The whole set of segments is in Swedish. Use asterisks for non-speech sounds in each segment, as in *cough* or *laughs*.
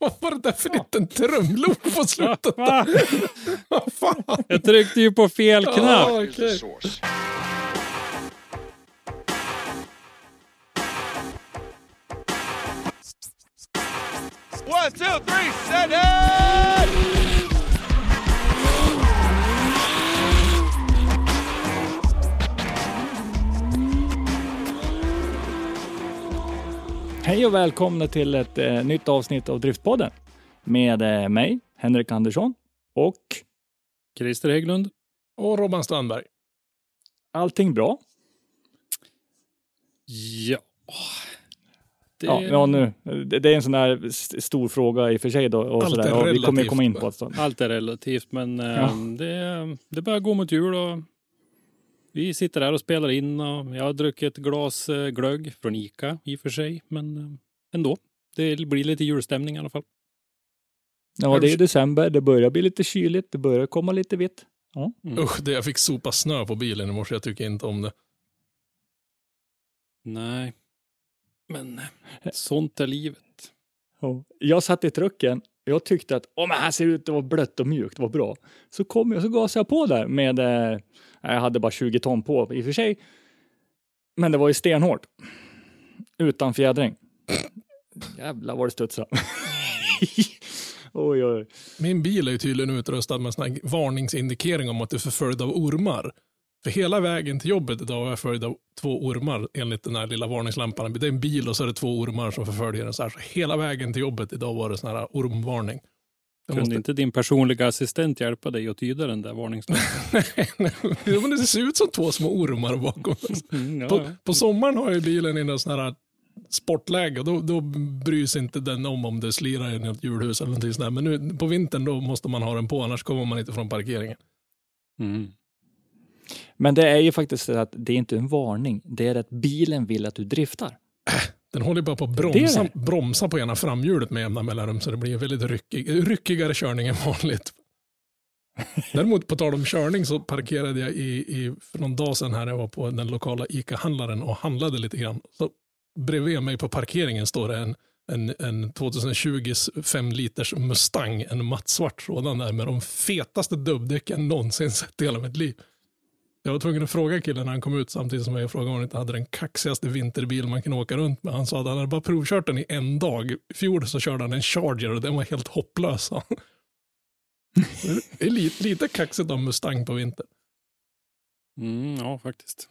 Vad var det där för liten trumloop på slutet? Va? *laughs* Vad fan? Jag tryckte ju på fel knapp. Ja, okej. One, two, three, set it! Hej och välkomna till ett eh, nytt avsnitt av Driftpodden med eh, mig, Henrik Andersson och Christer Hägglund. Och Robban Strandberg. allting bra? Ja. Det, Ja, ja nu. Det, är en sån där stor fråga i och för sig då. Och Allt sådär. är Ja, vi kommer relativt. komma in på det. Allt är relativt, men eh, Ja. det, det börjar gå mot jul och vi sitter här och spelar in och jag har druckit ett glas eh, glögg från Ica i och för sig, men eh, ändå. Det blir lite julstämning i alla fall. Ja, det är december. Det börjar bli lite kyligt. Det börjar komma lite vitt. Ja. Usch, det jag fick sopa snö på bilen i morse. Jag tycker inte om det. Nej, men eh, sånt är livet. Ja. Jag satt i trucken. Jag tyckte att Åh, men här ser det ut att vara blött och mjukt. Vad bra. Så kom jag så gasade jag på där med eh, jag hade bara 20 ton på i och för sig. Men det var ju stenhårt. Utan fjädring. Jävlar vad det studsade. *laughs* oj, oj. Min bil är ju tydligen utrustad med sån här varningsindikering om att du är förföljd av ormar. För hela vägen till jobbet idag var jag följd av två ormar enligt den här lilla varningslampan. Det är en bil och så är det två ormar som förföljer en. Så, här. så hela vägen till jobbet idag var det sån här ormvarning. Jag Kunde måste... inte din personliga assistent hjälpa dig att tyda den där varningslampan? *laughs* Men det ser ut som två små ormar bakom. *laughs* Mm, ja, På, på sommaren har ju bilen i någon sån här sportläge och då, då bryr sig inte den om om det slirar i något hjulhus eller någonting sånt. Men nu på vintern då måste man ha den på annars kommer man inte från parkeringen. Mm. Men det är ju faktiskt så att det är inte en varning. Det är att bilen vill att du driftar. Den håller bara på att bromsa, det. bromsa på ena framhjulet med jämna mellanrum så det blir en väldigt ryckig, ryckigare körning än vanligt. Däremot på tal om körning så parkerade jag i, i, för någon dag sedan här jag var på den lokala ICA-handlaren och handlade lite grann. Så bredvid mig på parkeringen står det en, en, en 2020 5 liters Mustang, en mattsvart sådan där med de fetaste dubbdäcken någonsin sett i hela mitt liv. Jag var tvungen att fråga killen när han kom ut samtidigt som jag frågade om han inte hade den kaxigaste vinterbil man kan åka runt med. Han sa att han hade bara provkört den i en dag. I fjol så körde han en Charger och den var helt hopplös. Det är lite, lite kaxigt av Mustang på vintern. Mm, ja, faktiskt.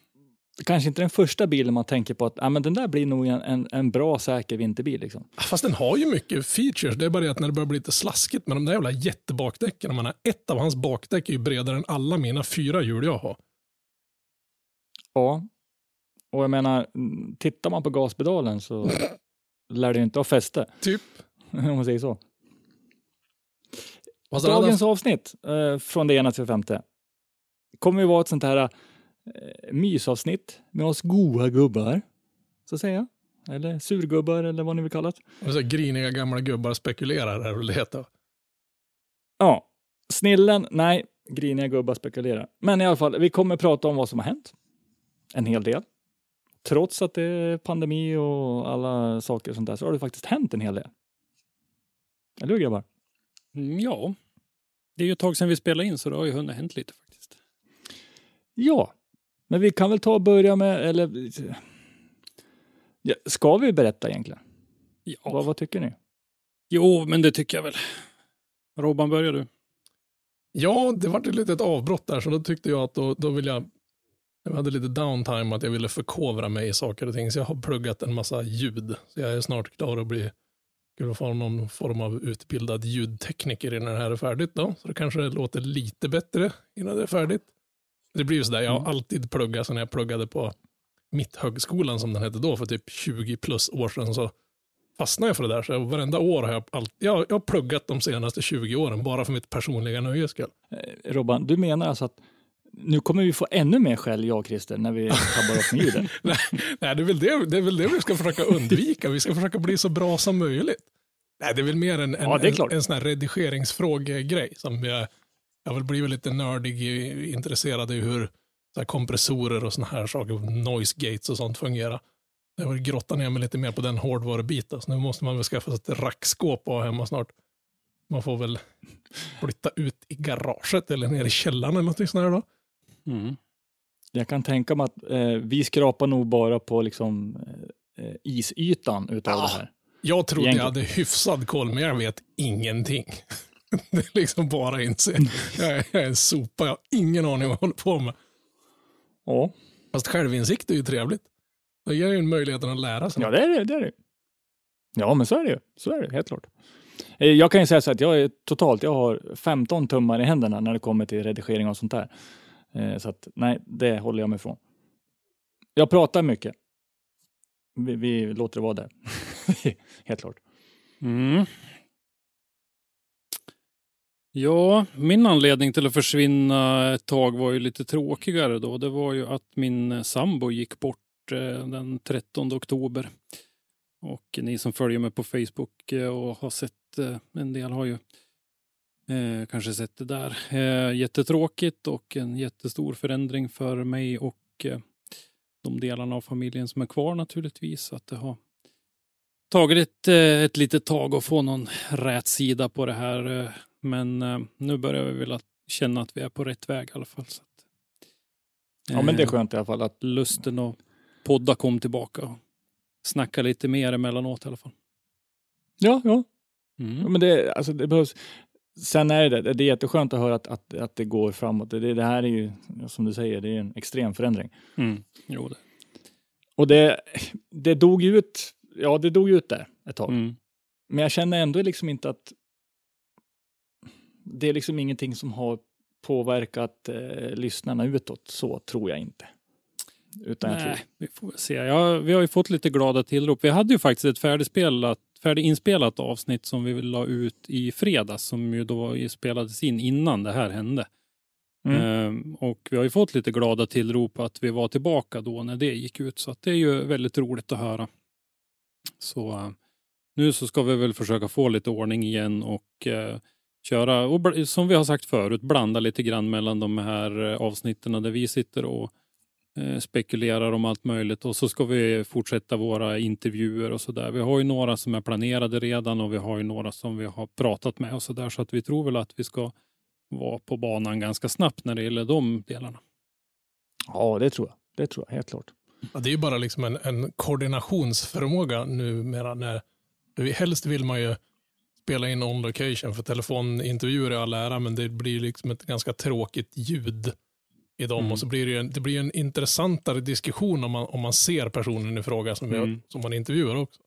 Kanske inte den första bilen man tänker på att ah, men den där blir nog en, en, en bra säker vinterbil. Liksom. Fast den har ju mycket features. Det är bara det att när det börjar bli lite slaskigt med de där jävla jättebakdäcken. Man har ett av hans bakdäck är ju bredare än alla mina fyra hjul jag har. Ja. Och jag menar, tittar man på gaspedalen så lär det ju inte ha fäste. Typ. *laughs* Om man säger så. Dagens avsnitt eh, från det ena till det femte kommer ju vara ett sånt här eh, mysavsnitt med oss goa gubbar. Så att säga. Eller surgubbar eller vad ni vill kalla det. och så här griniga gamla gubbar spekulerar är väl det heter. Ja, snillen, nej, griniga gubbar spekulerar. Men i alla fall, vi kommer prata om vad som har hänt. En hel del. Trots att det är pandemi och alla saker och sånt där så har det faktiskt hänt en hel del. Eller hur grabbar? Mm, ja, det är ju ett tag sedan vi spelade in så det har ju hunnit hänt lite faktiskt. Ja, men vi kan väl ta och börja med, eller ja, ska vi berätta egentligen? Ja. Vad, vad tycker ni? Jo, men det tycker jag väl. Robban, börjar du? Ja, det var ett litet avbrott där så då tyckte jag att då, då vill jag Jag hade lite downtime att jag ville förkovra mig i saker och ting. Så jag har pluggat en massa ljud. Så jag är snart klar att bli skulle få någon form av utbildad ljudtekniker innan det här är färdigt. Då. Så det kanske låter lite bättre innan det är färdigt. Det blir ju sådär, jag har alltid pluggat så när jag pluggade på Mitthögskolan som den hette då för typ 20 plus år sedan så fastnade jag för det där. Så varenda år har jag, alltid, jag, jag har pluggat de senaste 20 åren bara för mitt personliga nöjes skull. Eh, Robban, du menar alltså att nu kommer vi få ännu mer skäll, jag och Christer, när vi tabbar upp med ljudet? *laughs* Nej, nej, det, är väl det, det är väl det vi ska försöka undvika. Vi ska försöka bli så bra som möjligt. Nej, det är väl mer en, en, Ja, en, en sån här redigeringsfrågegrej som jag, jag har väl blivit lite nördig, intresserad i hur så kompressorer och såna här saker, noise gates och sånt fungerar. Jag vill grotta ner mig lite mer på den hårdvarubiten. Så nu måste man väl skaffa sig ett rackskåp och ha hemma snart. Man får väl flytta ut i garaget eller ner i källaren eller något sånt här då. Mm. Jag kan tänka mig att eh, vi skrapar nog bara på liksom, eh, eh, isytan utav Ja. det här. Jag trodde jag Egentligen. hade hyfsad koll, men jag vet ingenting. *laughs* Det är liksom bara inse. *laughs* Jag är, jag är en sopa, jag har ingen aning vad jag håller på med. Ja, Fast självinsikt är ju trevligt. Det ger ju en möjligheten att lära sig. ja det är det. det, är det. Ja, men så är det ju. Så är det, helt klart. Eh, Jag kan ju säga så att jag är totalt, jag har 15 tummar i händerna när det kommer till redigering och sånt där. Eh, så att nej, det håller jag mig ifrån. Jag pratar mycket. Vi, vi låter det vara där. *laughs* helt klart. Mm. Ja, min anledning till att försvinna ett tag var ju lite tråkigare då. Det var ju att min sambo gick bort eh, den 13 oktober. Och ni som följer mig på Facebook eh, och har sett, en del har ju eh, kanske sett det där. Eh, jättetråkigt och en jättestor förändring för mig och eh, de delarna av familjen som är kvar naturligtvis. Att det har tagit ett, eh, ett litet tag att få någon rät sida på det här. eh, Men eh, nu börjar vi väl att känna att vi är på rätt väg i alla fall. Så att, Ja, men det är skönt i alla fall att Lusten att podda kom tillbaka och snacka lite mer emellanåt i alla fall. Ja, ja. Mm. Ja, Men det, alltså det behövs. Sen är det, det är jätteskönt att höra att, att, att det går framåt. Det, det här är ju, som du säger, det är en extrem förändring. Mm. Jo, det. Och det, det dog ju ut, ja det dog ut där ett tag. Mm. Men jag känner ändå liksom inte att det är liksom ingenting som har påverkat eh, lyssnarna utåt. Så tror jag inte. Utan jag tror, Nej, vi får se. Ja, vi har ju fått lite glada tillrop. Vi hade ju faktiskt ett färdigspelat, färdiginspelat avsnitt som vi la ut i fredags som ju då spelades in innan det här hände. Mm. Ehm, och vi har ju fått lite glada tillrop att vi var tillbaka då när det gick ut. Så att det är ju väldigt roligt att höra. Så eh, nu så ska vi väl försöka få lite ordning igen och eh, köra, och som vi har sagt förut, blanda lite grann mellan de här eh, avsnitten där vi sitter och spekulerar om allt möjligt och så ska vi fortsätta våra intervjuer och så där. Vi har ju några som är planerade redan och vi har ju några som vi har pratat med och så där så att vi tror väl att vi ska vara på banan ganska snabbt när det gäller de delarna. ja, det tror jag. Det tror jag, helt klart. Ja, det är ju bara liksom en, en koordinationsförmåga numera. När, vi- helst vill man ju spela in on location för telefonintervjuer är all ära men det blir liksom ett ganska tråkigt ljud i dem Mm. och så blir det ju en, det blir en intressantare diskussion om man, om man ser personen i fråga som, Mm. jag, som man intervjuar också.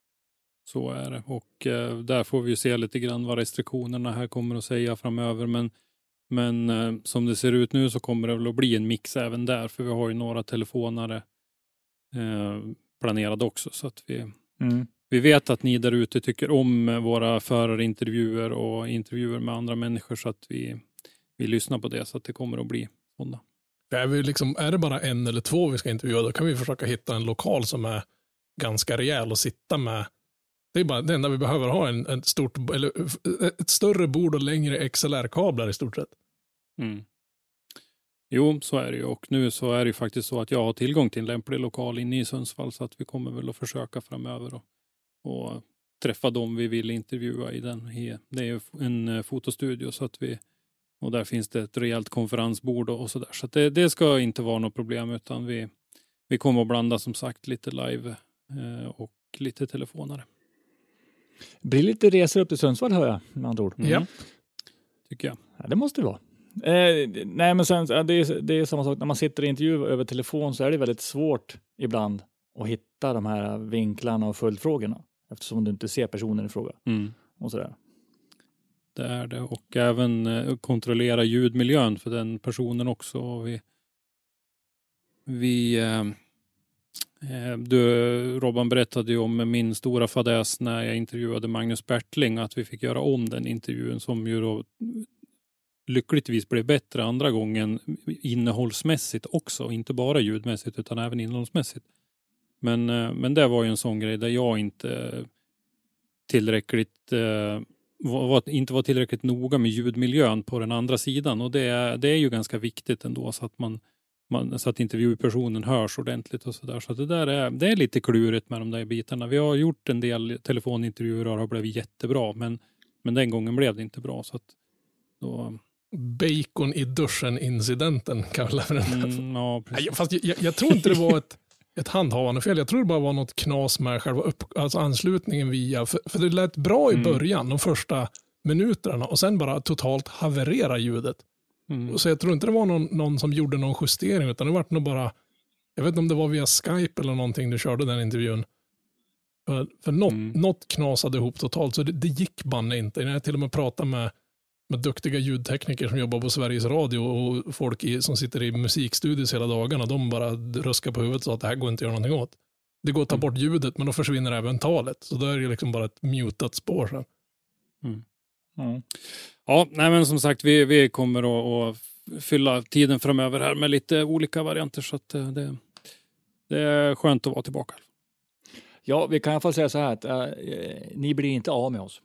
Så är det. Och eh, där får vi ju se lite grann vad restriktionerna här kommer att säga framöver. Men, men eh, som det ser ut nu så kommer det väl att bli en mix även där. För vi har ju några telefonare eh, planerade också. Så att vi, Mm. vi vet att ni där ute tycker om eh, våra förarintervjuer och intervjuer med andra människor. Så att vi, vi lyssnar på det. Så att det kommer att bli sådana. Är, vi liksom, är det bara en eller två vi ska intervjua då kan vi försöka hitta en lokal som är ganska rejäl att sitta med. Det är bara det enda vi behöver ha en, en stort, eller ett större bord och längre XLR-kablar i stort sett. Mm. Jo, så är det ju. Och nu så är det ju faktiskt så att jag har tillgång till en lämplig lokal inne i Sundsvall. Så att vi kommer väl att försöka framöver och, och träffa dem vi vill intervjua i den. Det är ju en eh, fotostudio så att vi och där finns det ett rejält konferensbord och, och så där. Så att det, det ska inte vara något problem utan vi, vi kommer att blanda som sagt lite live eh, och lite telefonare. Det blir lite resor upp till Sundsvall hör jag med andra ord. Mm. Ja. Tycker jag. Ja, det måste det vara. Eh, nej, men sen, det, är, det är samma sak när man sitter i intervju över telefon så är det väldigt svårt ibland att hitta de här vinklarna och följdfrågorna eftersom du inte ser personen i fråga Mm. och sådär. Det är det. Och även eh, kontrollera ljudmiljön för den personen också. Vi, vi eh, eh, du, Robban berättade ju om min stora fadäs när jag intervjuade Magnus Bertling att vi fick göra om den intervjun som ju då lyckligtvis blev bättre andra gången innehållsmässigt också. Inte bara ljudmässigt utan även innehållsmässigt. Men, eh, men det var ju en sån grej där jag inte tillräckligt eh, var, var, inte var tillräckligt noga med ljudmiljön på den andra sidan och det, är- det är ju ganska viktigt ändå så att man, man så att intervjupersonen hörs ordentligt och sådär. Så att det där är, det är lite klurigt med de där bitarna. Vi har gjort en del telefonintervjuer och det har blivit jättebra men, men den gången blev det inte bra. Så att då, Bacon i duschen-incidenten kallar vi den. för. mm, ja, precis. Fast jag, jag, jag tror inte det var ett, ett handhavande fel. Jag tror det bara var något knas med själva upp, alltså anslutningen via, för, för det lät bra i Mm. början, de första minuterna och sen bara totalt haverera ljudet. Mm. Så jag tror inte det var någon, någon som gjorde någon justering utan det var nog bara, jag vet inte om det var via Skype eller någonting du körde den intervjun. För, för något, Mm. något knasade ihop totalt så det, det gick banne inte. Jag har till och med pratat med, med duktiga ljudtekniker som jobbar på Sveriges Radio och folk i, som sitter i musikstudios hela dagarna. De bara ruskar på huvudet och sa att det här går inte att göra någonting åt. Det går att ta bort ljudet men då försvinner även talet. Så då är det liksom bara ett mutat spår sen. Mm. Ja, nej men som sagt, vi, vi kommer att, att fylla tiden framöver här med lite olika varianter så att eh, det, det är skönt att vara tillbaka. Ja, vi kan i alla fall säga så här att eh, ni blir inte av med oss.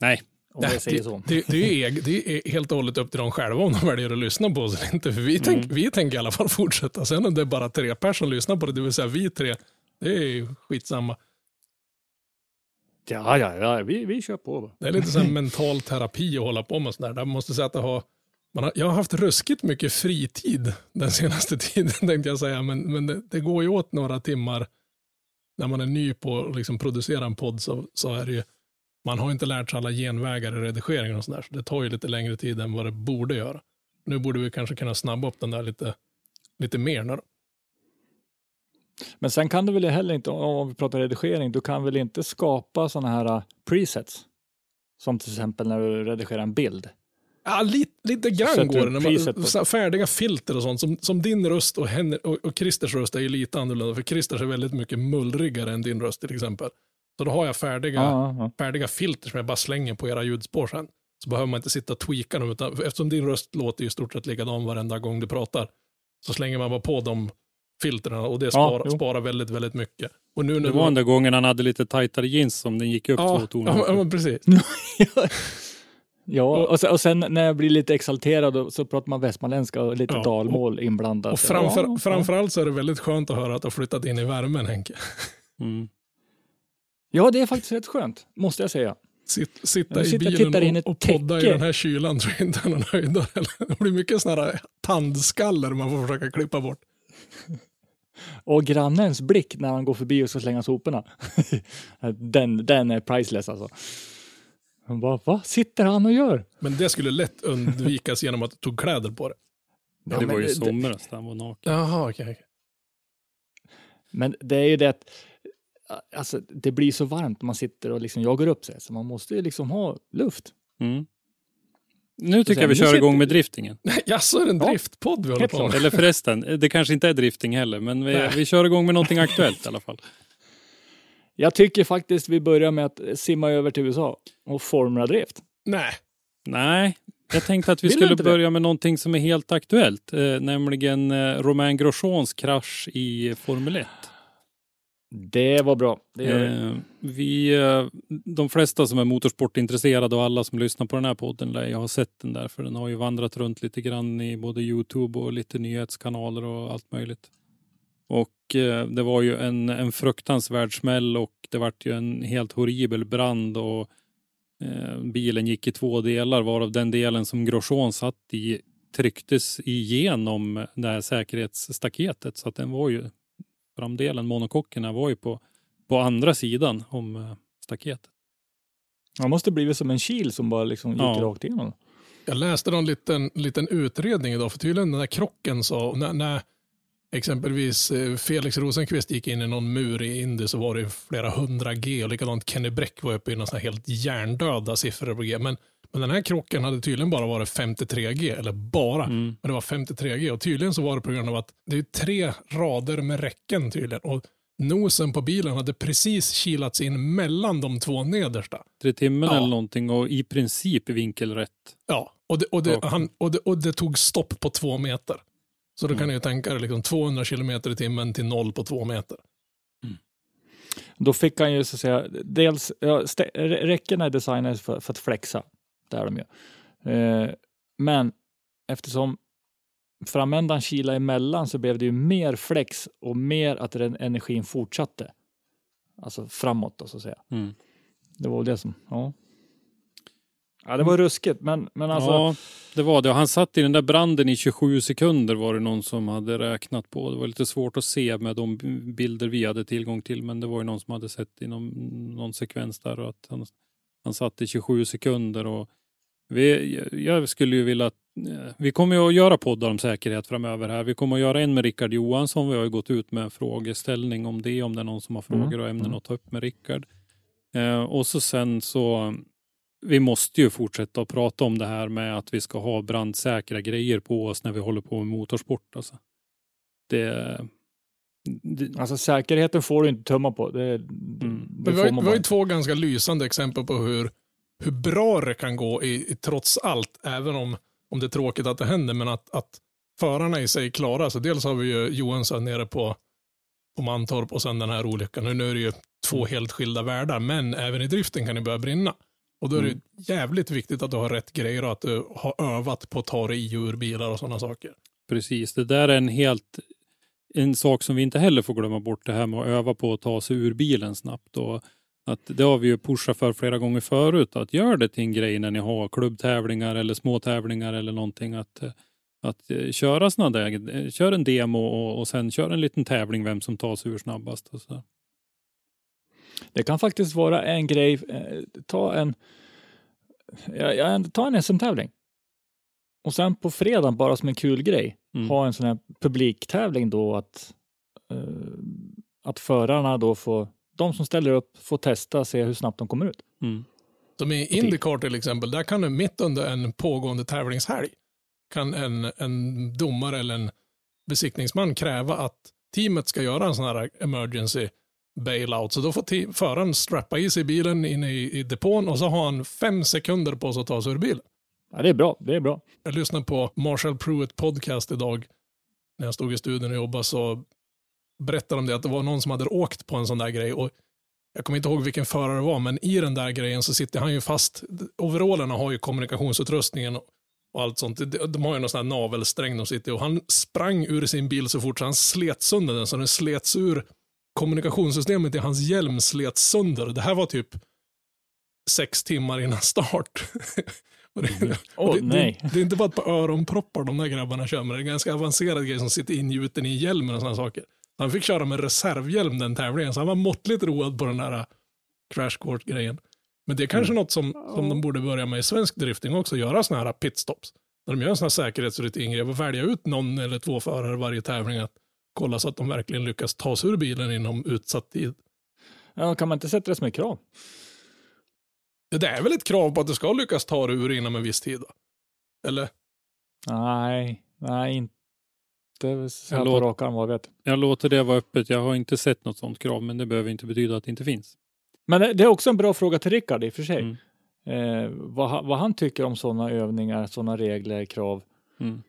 Nej, Om jag säger så. Det, det, är, det är helt och hållet upp till dem själva om de väljer att lyssna på oss eller inte. För vi, tänk, vi tänker i alla fall *laughs* fortsätta. Sen om det är bara tre personer som lyssnar på det, det vill säga vi tre, det är ju skitsamma. Ja, ja, ja, vi, vi kör på. Det är lite här *laughs* mental terapi att hålla på med sådär. Där måste säga att det har, man har, jag har haft ruskigt mycket fritid den *laughs* senaste tiden tänkte jag säga. Men, men det, det går ju åt några timmar när man är ny på att liksom producera en podd så, så är det ju, man har inte lärt sig alla genvägar i redigeringen och sådär. Så det tar ju lite längre tid än vad det borde göra. Nu borde vi kanske kunna snabba upp den där lite, lite mer nu då. Men sen kan du väl heller inte, om vi pratar redigering, du kan väl inte skapa sådana här uh, presets? Som till exempel när du redigerar en bild. Ja, lite, lite grann går det. När man, färdiga filter och sånt. Som, som din röst och, henne, och, och Christers röst är ju lite annorlunda. För Christers är väldigt mycket mullrigare än din röst till exempel. Så då har jag färdiga, Ja, ja. färdiga filter som jag bara slänger på era ljudspår sen. Så behöver man inte sitta och tweaka dem. Utan, eftersom din röst låter ju i stort sett likadan varenda gång du pratar. Så slänger man bara på de filtren och det sparar, jo. sparar väldigt, väldigt mycket. Och nu det var den där gången han hade lite tajtare jeans som den gick upp ja, två toner. ja, men precis. *laughs* Ja, och sen, och sen när jag blir lite exalterad så pratar man västmanländska och lite Ja, dalmål inblandat. Och framför, ja, ja. framförallt så är det väldigt skönt att höra att du har flyttat in i värmen Henke. Mm. Ja, det är faktiskt rätt skönt, måste jag säga. Sitt, sitta Jag i bilen och, och podda i den här kylan tror jag inte är någon höjdare. *laughs* Det blir mycket sådana här tandskallar man får försöka klippa bort. *laughs* Och grannens blick när han går förbi och ska slänga soporna. *laughs* den, den är priceless alltså. Han bara, vad sitter han och gör? Men det skulle lätt undvikas genom att du tog kläder på det. det men var ju det- somras, han var naken. Jaha, okej. okej. Men det är ju det att alltså, det blir så varmt när man sitter och liksom jagar upp sig, så man måste ju liksom ha luft. Mm. Nu tycker sen, jag vi kör sitter- igång med driftingen. *laughs* Jaså, är det en driftpodd vi håller på med? Eller förresten, det kanske inte är drifting heller, men vi, vi kör igång med någonting aktuellt i alla fall. *laughs* Jag tycker faktiskt vi börjar med att simma över till USA och formla drift. Nej, Nej, jag tänkte att vi skulle börja med någonting som är helt aktuellt, eh, nämligen eh, Romain Grosjeans krasch i Formel 1. Det var bra. Det gör. Eh, vi, eh, de flesta som är motorsportintresserade och alla som lyssnar på den här podden lär ju ha sett den där, för den har ju vandrat runt lite grann i både Youtube och lite nyhetskanaler och allt möjligt. Och eh, det var ju en, en fruktansvärd smäll och det vart ju en helt horribel brand och eh, bilen gick i två delar, varav den delen som Grosjean satt i trycktes igenom det här säkerhetsstaketet, så att den var ju framdelen, monokockerna var ju på, på andra sidan om eh, staketet. Han måste blivit som en kil som bara liksom gick Ja. rakt igenom. Jag läste någon liten, liten utredning idag, för tydligen den där krocken så, när, när exempelvis eh, Felix Rosenqvist gick in i någon mur i Indy så var det flera hundra G och likadant Kenny Bräck var uppe i några helt hjärndöda siffror på G. Men, men den här krocken hade tydligen bara varit 53 G, eller bara, Mm. men det var 53 G och tydligen så var det på grund av att det är tre rader med räcken tydligen och nosen på bilen hade precis kilats in mellan de två nedersta. Tre timmen Ja. eller någonting och i princip vinkelrätt. Ja, och det, och det, han, och det, och det tog stopp på två meter. Så då kan ni ju tänka dig liksom 200 kilometer i timmen till noll på två meter. Då fick han ju så att säga, dels, ja, räckena är designade för, för att flexa. Det är de ju. Eh, men eftersom framändan kila emellan så blev det ju mer flex och mer att den energin fortsatte. Alltså framåt då, så att säga. Mm. Det var det som, ja. Ja, det var ruskigt, men, men alltså. ja, det var det. Han satt i den där branden i 27 sekunder var det någon som hade räknat på. Det var lite svårt att se med de bilder vi hade tillgång till, men det var ju någon som hade sett i någon, någon sekvens där och att han, han satt i 27 sekunder. Och vi, jag skulle ju vilja eh, vi kommer ju att göra poddar om säkerhet framöver här. Vi kommer att göra en med Rickard Johansson. Vi har ju gått ut med en frågeställning om det, om det är någon som har frågor och ämnen att ta upp med Rickard. Eh, och så sen så vi måste ju fortsätta att prata om det här med att vi ska ha brandsäkra grejer på oss när vi håller på med motorsport. Alltså. Det, det, Alltså säkerheten får du inte tumma på. Det, Mm. det Men vi, får har, vi har ju två ganska lysande exempel på hur, hur bra det kan gå i, i trots allt, även om, om det är tråkigt att det händer, men att, att förarna i sig klarar sig. Dels har vi ju Johansson nere på, på Mantorp och sen den här olyckan. Nu, nu är det ju två helt skilda världar, men även i driften kan det börja brinna. Och då är det jävligt viktigt att du har rätt grejer och att du har övat på att ta dig i ur bilar och sådana saker. precis, det där är en helt en sak som vi inte heller får glömma bort det här med att öva på att ta sig ur bilen snabbt. Och att det har vi ju pushat för flera gånger förut. Att gör det till en grej när ni har klubbtävlingar eller små tävlingar eller någonting. Att, att eh, köra sådana där, eh, kör en demo och, och sen kör en liten tävling vem som tar sig ur snabbast. Och så. Det kan faktiskt vara en grej, eh, ta en, ja, ta en SM-tävling. Och sen på fredagen, bara som en kul grej, Mm. ha en sån här publiktävling då att, eh, att förarna då får, de som ställer upp får testa, se hur snabbt de kommer ut. Mm. Som i Indycar till exempel, där kan du mitt under en pågående tävlingshelg kan en, en domare eller en besiktningsman kräva att teamet ska göra en sån här emergency bailout. Så då får föraren strappa i sig bilen in i, i depån och så har han fem sekunder på sig att ta sig ur bilen. Ja, det är bra, det är bra. Jag lyssnade på Marshall Pruitt podcast idag när jag stod i studion och jobbade så berättade de det att det var någon som hade åkt på en sån där grej och jag kommer inte ihåg vilken förare det var, men i den där grejen så sitter han ju fast. Overallerna har ju kommunikationsutrustningen och allt sånt. De- De har ju någon sån här navelsträng de sitter i och han sprang ur sin bil så fort så han slet sönder den så den slets ur kommunikationssystemet i hans hjälm slets sönder. Det här var typ sex timmar innan start. *laughs* Och det, och Åh, det, nej. Det, det är inte bara ett par öronproppar de där grabbarna kör med. Det är en ganska avancerad grej som sitter ingjuten i hjälmen och sådana saker. Han fick köra med reservhjälm den tävlingen, så han var måttligt road på den där äh, crash court-grejen. Men det är kanske något som, som de borde börja med i svensk drifting också, göra sådana här pitstops. När de gör en sån här säkerhetsrutingrej och välja ut någon eller två förare varje tävling att kolla så att de verkligen lyckas ta sig ur bilen inom utsatt tid. Ja, kan man inte sätta det som ett krav? Det är väl ett krav på att du ska lyckas ta dig ur inom en viss tid? Då? Eller? Nej, nej, inte så Jag på låt- rak arm vad vet. Jag låter det vara öppet. Jag har inte sett något sådant krav, men det behöver inte betyda att det inte finns. Men det det är också en bra fråga till Rickard i och för sig. Mm. Eh, vad, han- vad han tycker om sådana övningar, sådana regler, krav. Mm.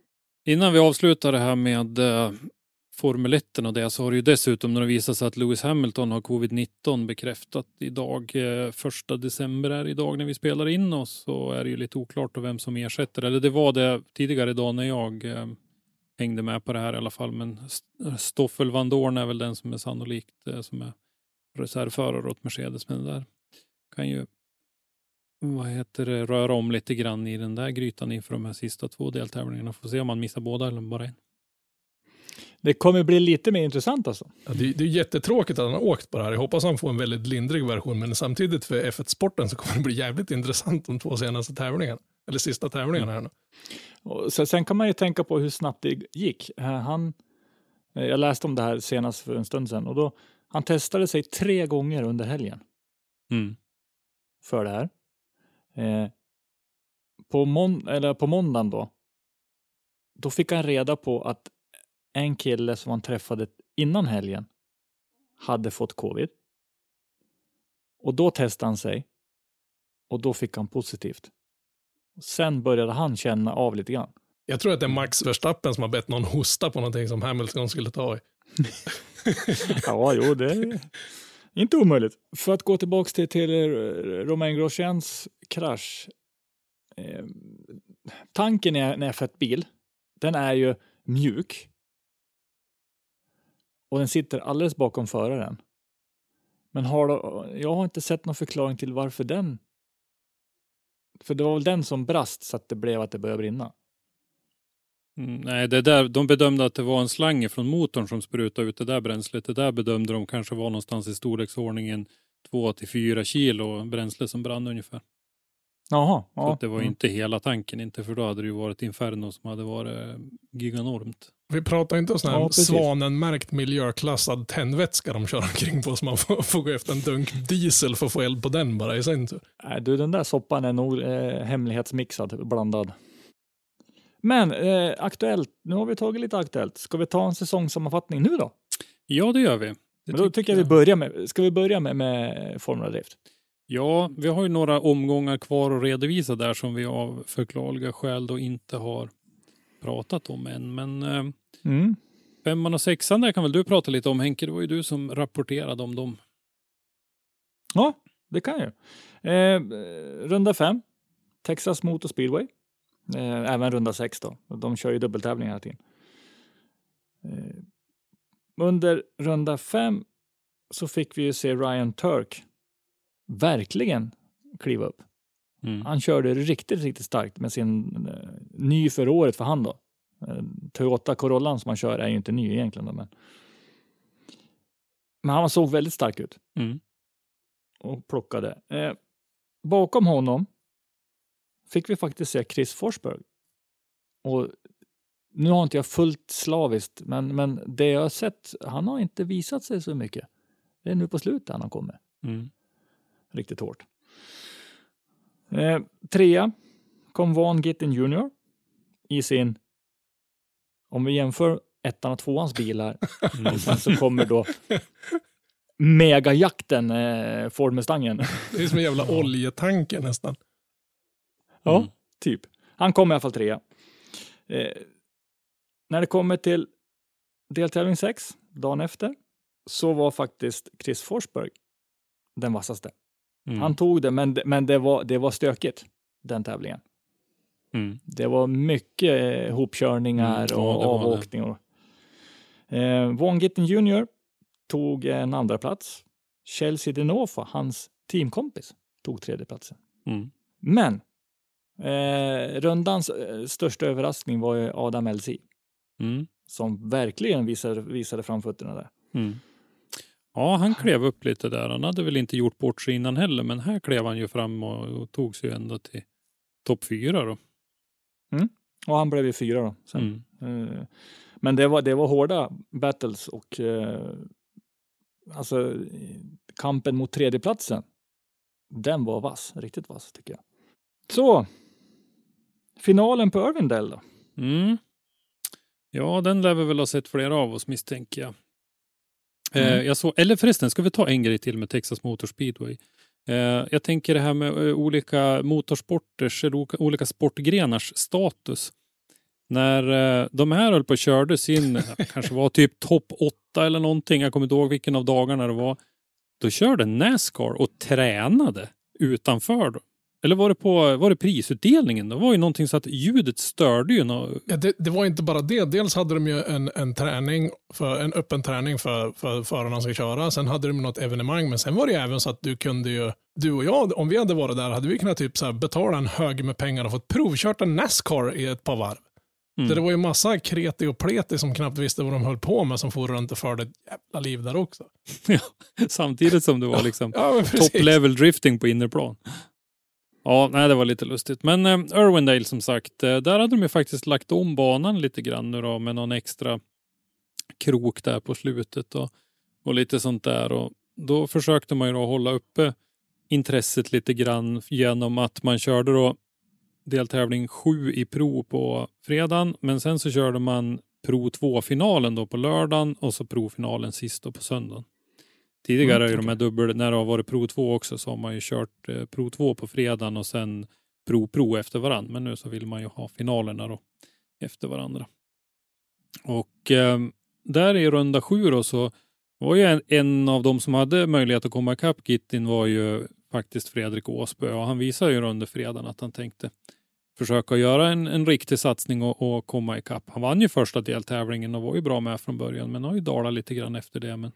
Innan vi avslutar det här med eh, Formel 1 och det så har det ju dessutom när det visar sig att Lewis Hamilton har covid-19 bekräftat idag. Eh, första december är idag när vi spelar in oss så är det ju lite oklart då vem som ersätter. Eller det var det tidigare idag när jag eh, hängde med på det här i alla fall. Men eh, Stoffel Van Dorn är väl den som är sannolikt som är reservförare åt Mercedes. Men det där kan ju vad heter det, röra om lite grann i den där grytan inför de här sista två deltävlingarna. Får se om man missar båda eller bara en. Det kommer bli lite mer intressant alltså. Ja, det, det är jättetråkigt att han har åkt på det här. Jag hoppas han får en väldigt lindrig version, men samtidigt för F1-sporten så kommer det bli jävligt intressant de två senaste tävlingarna. Eller sista tävlingen här nu. Och sen, sen kan man ju tänka på hur snabbt det gick. Eh, Han, eh, jag läste om det här senast för en stund sedan och då, han testade sig tre gånger under helgen Mm. för det här. Eh, på, mån- eller på måndagen då, då fick han reda på att en kille som han träffade innan helgen hade fått covid. Och då testade han sig och då fick han positivt. Sen började han känna av lite grann. Jag tror att det är Max Verstappen som har bett någon hosta på någonting som Hamilton skulle ta i. *laughs* Ja, jo, det är inte omöjligt. För att gå tillbaka till, till eh, Romain Grosjeans krasch. Eh, tanken i en F1-bil, den är ju mjuk. Och den sitter alldeles bakom föraren. Men har då, jag har inte sett någon förklaring till varför den... För det var väl den som brast så att det blev att det började brinna. Mm, nej, det där, de bedömde att det var en slang från motorn som sprutade ut det där bränslet. Det där bedömde de kanske var någonstans i storleksordningen 2 till 4 kilo bränsle som brann ungefär. Jaha. Så Ja. det var Mm. inte hela tanken, inte för då hade det ju varit Inferno som hade varit eh, giganormt. Vi pratar inte om sån här Ja, svanenmärkt miljöklassad tändvätska de kör omkring på så man får, får gå efter en dunk diesel för att få eld på den bara i sin tur. Nej, du, den där soppan är nog eh, hemlighetsmixad, blandad. Men eh, aktuellt, nu har vi tagit lite aktuellt. Ska vi ta en säsongssammanfattning nu då? Ja, det gör vi. Det Men då tycker jag vi börjar med, ska vi börja med, med Formula Drift? Ja, vi har ju några omgångar kvar att redovisa där som vi av förklarliga skäl då inte har pratat om än. Men eh, Mm. femman och sexan där kan väl du prata lite om Henke? Det var ju du som rapporterade om dem. Ja, det kan jag. Eh, runda fem, Texas Motor Speedway. Eh, även runda sex då. De kör ju dubbeltävlingar hela tiden. Eh, under runda fem så fick vi ju se Ryan Turk verkligen kliva upp. Mm. Han körde riktigt, riktigt starkt med sin eh, ny för året för han då. Eh, Toyota Corollan som han kör är ju inte ny egentligen då, men. Men han såg väldigt stark ut Mm. och plockade. Eh, bakom honom fick vi faktiskt se Chris Forsberg. Och nu har inte jag fullt slaviskt, men, men det jag har sett, han har inte visat sig så mycket. Det är nu på slutet han har kommit Mm. Riktigt hårt. Eh, trea kom Van Gittin Jr. i sin, om vi jämför ettan och tvåans bilar, sen så kommer då megajakten eh, Ford Mustangen. Det är som en jävla oljetanker nästan. Ja, Mm. typ. Han kom i alla fall trea. Eh, när det kommer till deltävling 6, dagen efter, så var faktiskt Chris Forsberg den vassaste. Mm. Han tog det, men, men det, var, det var stökigt, den tävlingen. Mm. Det var mycket eh, hopkörningar Mm, ja, och avåkningar. Eh, Von Gittin Jr. tog en andra plats. Chelsea Denofa, hans teamkompis, tog tredje platsen. Mm. Men eh, rundans eh, största överraskning var ju Adam LC Mm. som verkligen visade, visade framfötterna där. Mm. Ja, han klev upp lite där. Han hade väl inte gjort bort sig innan heller, men här klev han ju fram och, och tog sig ju ända till topp fyra då. Och han blev ju fyra då. Sen. Mm. Eh, Men det var, det var hårda battles och eh, alltså kampen mot tredjeplatsen. Den var vass, riktigt vass tycker jag. Så. Finalen på Irvindale då? Mm. Ja, den lär vi väl ha sett flera av oss misstänker jag. Eh, Mm. jag såg, eller förresten, ska vi ta en grej till med Texas Motor Speedway? Eh, jag tänker det här med eh, olika motorsporters, eller olika, sportgrenars status. När eh, de här höll på och körde sin, *laughs* kanske var typ topp åtta eller någonting, jag kommer inte ihåg vilken av dagarna det var. Då körde Nascar och tränade utanför. Då. Eller var det på var det prisutdelningen? Det var ju någonting så att ljudet störde ju. Nå- Ja, det, det var inte bara det. Dels hade de ju en, en träning, för, en öppen träning för, för förarna som ska köra. Sen hade de något evenemang, men sen var det ju även så att du kunde ju, du och jag, om vi hade varit där, hade vi kunnat typ så betala en hög med pengar och fått provkört en Nascar i ett par varv. Mm. Så det var ju massa kreti och pleti som knappt visste vad de höll på med som for runt och förde ett jävla liv där också. *laughs* Ja, samtidigt som det var liksom Ja, top level drifting på innerplan. Ja, nej, det var lite lustigt. Men eh, Irwindale som sagt, eh, där hade de ju faktiskt lagt om banan lite grann nu då med någon extra krok där på slutet och, och lite sånt där. Och då försökte man ju då hålla uppe intresset lite grann genom att man körde då deltävling 7 i Pro på fredagen, men sen så körde man Pro 2-finalen då på lördagen och så Pro-finalen sist då på söndagen. Tidigare Mm, är ju de här dubbel, när det har varit Pro 2 också så har man ju kört eh, Pro 2 på fredagen och sen Pro Pro efter varandra. Men nu så vill man ju ha finalerna då efter varandra. Och eh, där i runda sju då så var ju en, en av de som hade möjlighet att komma ikapp Gittin var ju faktiskt Fredrik Åsbö och han visade ju under fredagen att han tänkte försöka göra en, en riktig satsning och, och komma ikapp. Han vann ju första deltävlingen och var ju bra med från början men har ju dalat lite grann efter det. Men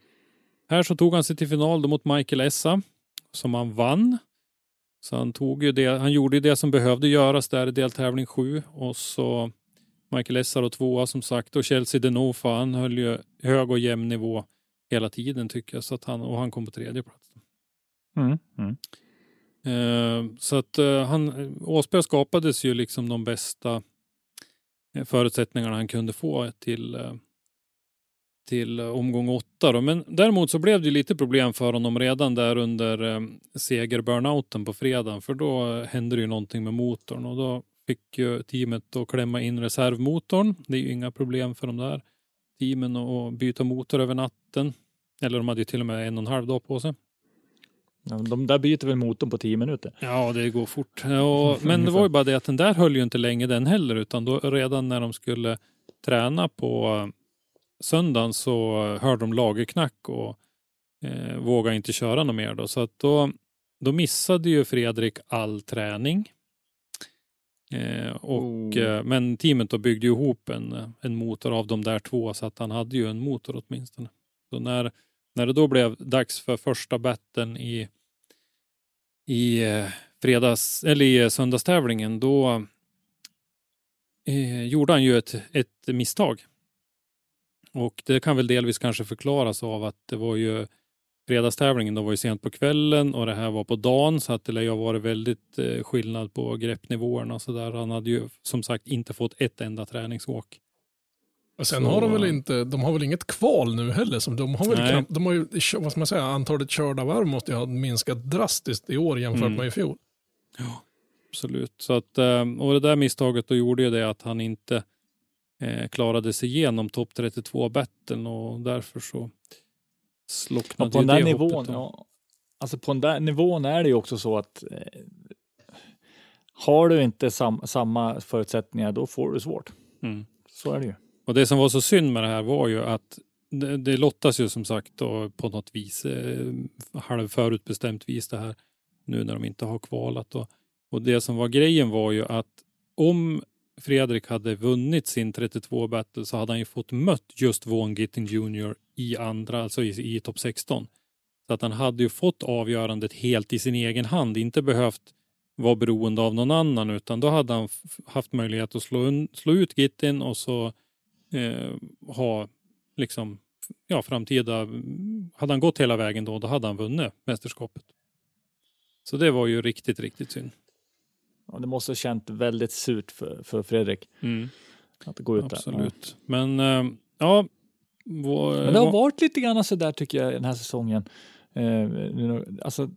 här så tog han sig till final då mot Michael Essa som han vann. Så han, tog ju det, han gjorde ju det som behövde göras där i deltävling sju och så Michael Essa då tvåa som sagt och Chelsea Denofa han höll ju hög och jämn nivå hela tiden tycker jag så att han, och han kom på tredje plats. Mm. Mm. Eh, så att eh, han, Åsberg skapades ju liksom de bästa eh, förutsättningarna han kunde få till, eh, till eh, omgång åtta. Då. Men däremot så blev det lite problem för honom redan där under eh, segerburnouten på fredagen för då hände det ju någonting med motorn och då fick ju teamet då klämma in reservmotorn. Det är ju inga problem för de där teamen att byta motor över natten. Eller de hade ju till och med en och en halv dag på sig. Ja, De där byter väl motorn på tio minuter. Ja, det går fort. Ja, men det var ju bara det att den där höll ju inte länge den heller, utan då redan när de skulle träna på söndagen så hörde de lagerknack och eh, vågade inte köra något mer då. Så att då, då missade ju Fredrik all träning. Eh, och, Oh. eh, men teamet då byggde ju ihop en, en motor av de där två så att han hade ju en motor åtminstone. Så när, när det då blev dags för första batten i i eh, fredags eller i eh, söndagstävlingen då eh, gjorde han ju ett, ett misstag. Och det kan väl delvis kanske förklaras av att det var ju fredagstävlingen då var ju sent på kvällen och det här var på dagen så att det lär ju ha varit väldigt eh, skillnad på greppnivåerna och så där. Han hade ju som sagt inte fått ett enda träningsåk. Och sen Så- har de väl inte, de har väl inget kval nu heller. Som de har väl Nej. knappt, de har ju, vad ska man säga, antalet körda varv måste ju ha minskat drastiskt i år jämfört Mm. med i fjol. Absolut. Så att, eh, och det där misstaget då gjorde ju det att han inte eh, klarade sig igenom topp 32 battlen och därför så slocknade Och på den ju där det nivån, hoppet då. ja, alltså på den där nivån är det ju också så att eh, har du inte sam, samma förutsättningar, då får du svårt. Mm. Så är det ju. Och det som var så synd med det här var ju att det, det lottas ju som sagt då på något vis, eh, halvförutbestämt vis det här nu när de inte har kvalat. Och, och det som var grejen var ju att om Fredrik hade vunnit sin 32 battle så hade han ju fått mött just Vaughn Gittin Jr i andra, alltså i, i topp 16. Så att han hade ju fått avgörandet helt i sin egen hand, inte behövt vara beroende av någon annan utan då hade han haft möjlighet att slå, un, slå ut Gittin och så eh, ha liksom ja, framtida, hade han gått hela vägen då, då hade han vunnit mästerskapet. Så det var ju riktigt, riktigt synd. Ja, det måste ha känt väldigt surt för, för Fredrik att gå ut där. Ja. Absolut. Men eh, ja, vår, Men det har varit lite grann så där tycker jag den här säsongen. Eh, alltså,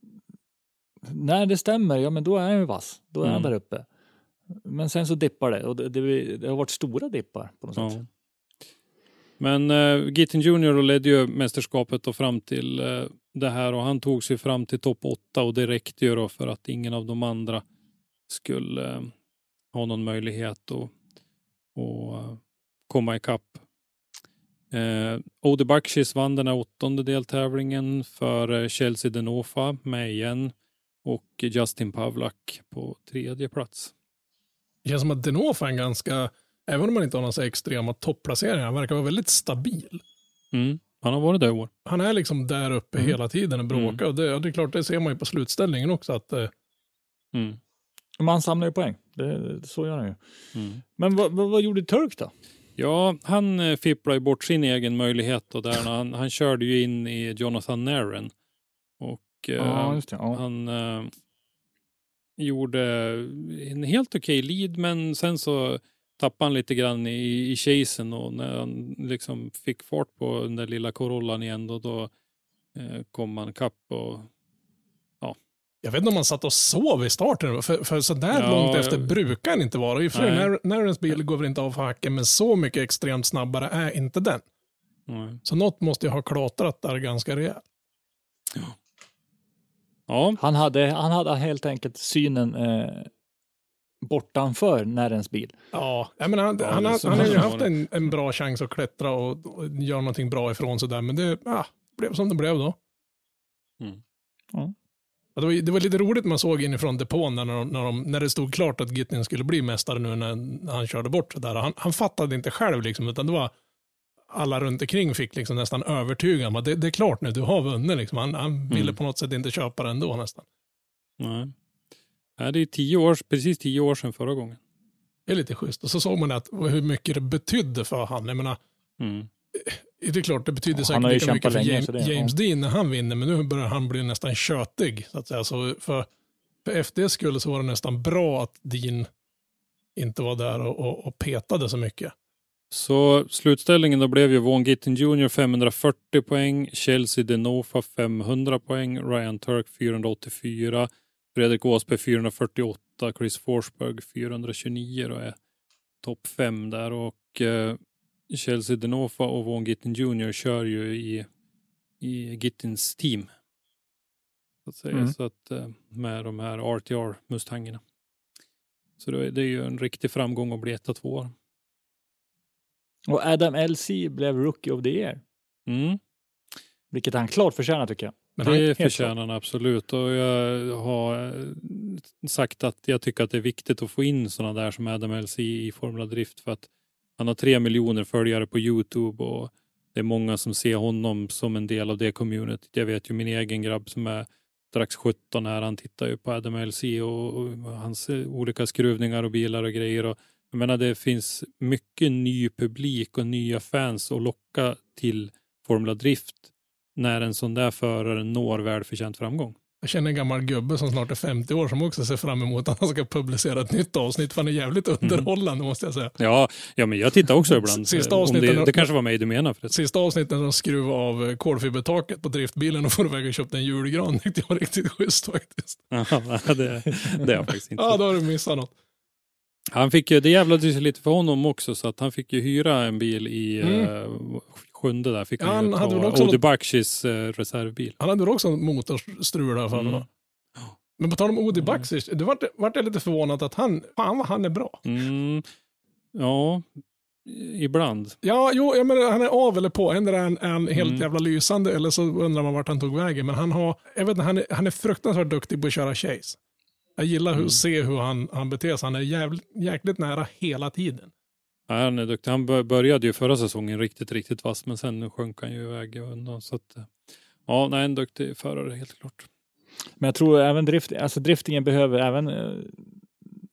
när det stämmer, ja men då är han ju vass. Då är han Mm. där uppe. Men sen så dippar det och det, det, det har varit stora dippar på något Ja. sätt. Men uh, Gittin Junior ledde ju mästerskapet då fram till eh, det här och han tog sig fram till topp 8 och det räckte ju då för att ingen av de andra skulle eh, ha någon möjlighet att, att eh, komma ikapp. Uh, Ode Bakshis vann den här åttonde deltävlingen för eh, Chelsea Denofa med igen och Justin Pavlak på tredje plats. Det känns som att Denofa är en ganska, även om man inte har några så extrema topplaceringar, han verkar vara väldigt stabil. Mm. Han har varit där i år. Han är liksom där uppe Mm. hela tiden och bråkar. Och det, det är klart, det ser man ju på slutställningen också. Att, eh, Mm. Men han samlar ju poäng. Det, så gör han ju. Mm. Men vad, vad, vad gjorde Turk då? Ja, han eh, fipplade ju bort sin egen möjlighet då där han, han körde ju in i Jonathan Naren. Och eh, just det. Ja. han, eh, gjorde en helt okej lead, men sen så tappade han lite grann i, i chasen och när han liksom fick fart på den där lilla Corollan igen då, då eh, kom han kapp och Jag vet inte om han satt och sov i starten, för, för så där Ja, långt efter brukar han inte vara. I och för sig, Nej. när, när ens bil går väl inte av för hacken, men så mycket extremt snabbare är inte den. nej. Så något måste ju ha klatrat där ganska rejält. ja, Han hade, han hade helt enkelt synen eh, bortanför närens bil. Ja, jag menar, han, Ja, han, så han har ju haft en, en bra chans att klättra och, och göra någonting bra ifrån sig där, men det ah, blev som det blev då. Mm. Ja. Ja, det, var, det var lite roligt man såg inifrån depån när, de, när, de, när det stod klart att Gittin skulle bli mästare nu när, när han körde bort så där. Han, han fattade inte själv liksom, utan det var alla runt omkring fick liksom nästan övertyga honom det, det är klart nu, du har vunnit. Liksom. Han, han ville Mm. på något sätt inte köpa det ändå nästan. nej. Det är tio år, precis tio år sedan förra gången. Det är lite schysst. Och så såg man att, hur mycket det betydde för han. Jag menar, Mm. Det är klart, det betyder Ja, säkert lika mycket för länge, James, det- James Dean när han vinner, men nu börjar han bli nästan tjötig. Så att säga. Så för, för FDs skull så var det nästan bra att Dean inte var där och, och, och petade så mycket. Så slutställningen då blev ju Vaughan Gittin Jr 540 poäng, Chelsea Denofa 500 poäng, Ryan Turk 484, Fredrik Åsberg 448, Chris Forsberg 429 då är topp fem där och eh, Chelsea Denofa och Vaughan Gittin Jr kör ju i, i Gittins team. Så att säga, Mm. så att eh, med de här RTR Mustangerna. Så det är, det är ju en riktig framgång att bli etta två. Och Adam LC blev Rookie of the Year. Mm. Vilket han klart förtjänar tycker jag. Men det förtjänar han absolut och jag har eh, sagt att jag tycker att det är viktigt att få in sådana där som Adam LC i Formula Drift för att han har tre miljoner följare på Youtube och det är många som ser honom som en del av det communityt. Jag vet ju min egen grabb som är strax 17 här, han tittar ju på Adam LC och, och hans eh, olika skruvningar och bilar och grejer. Och, jag menar det finns mycket ny publik och nya fans att locka till Formula Drift när en sån där förare når välförtjänt framgång jag känner en gammal gubbe som snart är 50 år som också ser fram emot att han ska publicera ett nytt avsnitt, för han är jävligt Mm. underhållande måste jag säga. Ja, ja men jag tittar också ibland. Sista Om avsnittet- det, det kanske var mig du menar förresten. Sista avsnittet när de skruvar av eh, kolfibertaket på driftbilen och får iväg och köpt en julgran tyckte jag var riktigt schysst faktiskt. *laughs* Ja, det, det har jag faktiskt inte Ja, då har du missat något. Han fick ju, det jävlade sig lite för honom också så att han fick ju hyra en bil i Mm. Sjunde där. Fick Ja, han, han ju ta också Odi något- eh, reservbil. Han hade väl också en motorstrul där för Mm. mm. Men på tal om Odi Mm. Baxic, det vart, vart jag lite förvånad att han, fan vad han är bra. Mm. Ja, ibland. Ja, jo, jag menar, han är av eller på. Ändå är han, är han helt Mm. jävla lysande eller så undrar man vart han tog vägen. Men han har, jag vet inte, han är, han är fruktansvärt duktig på att köra chase. Jag gillar hur, Mm. se hur han, han beter sig. Han är jävligt, jäkligt nära hela tiden. Ja, han är duktig. Han bör- började ju förra säsongen riktigt, riktigt vass men sen sjönk han ju iväg undan. Så att, eh, ja, nej, en duktig förare helt klart. Men jag tror även drift, alltså driftingen behöver även eh,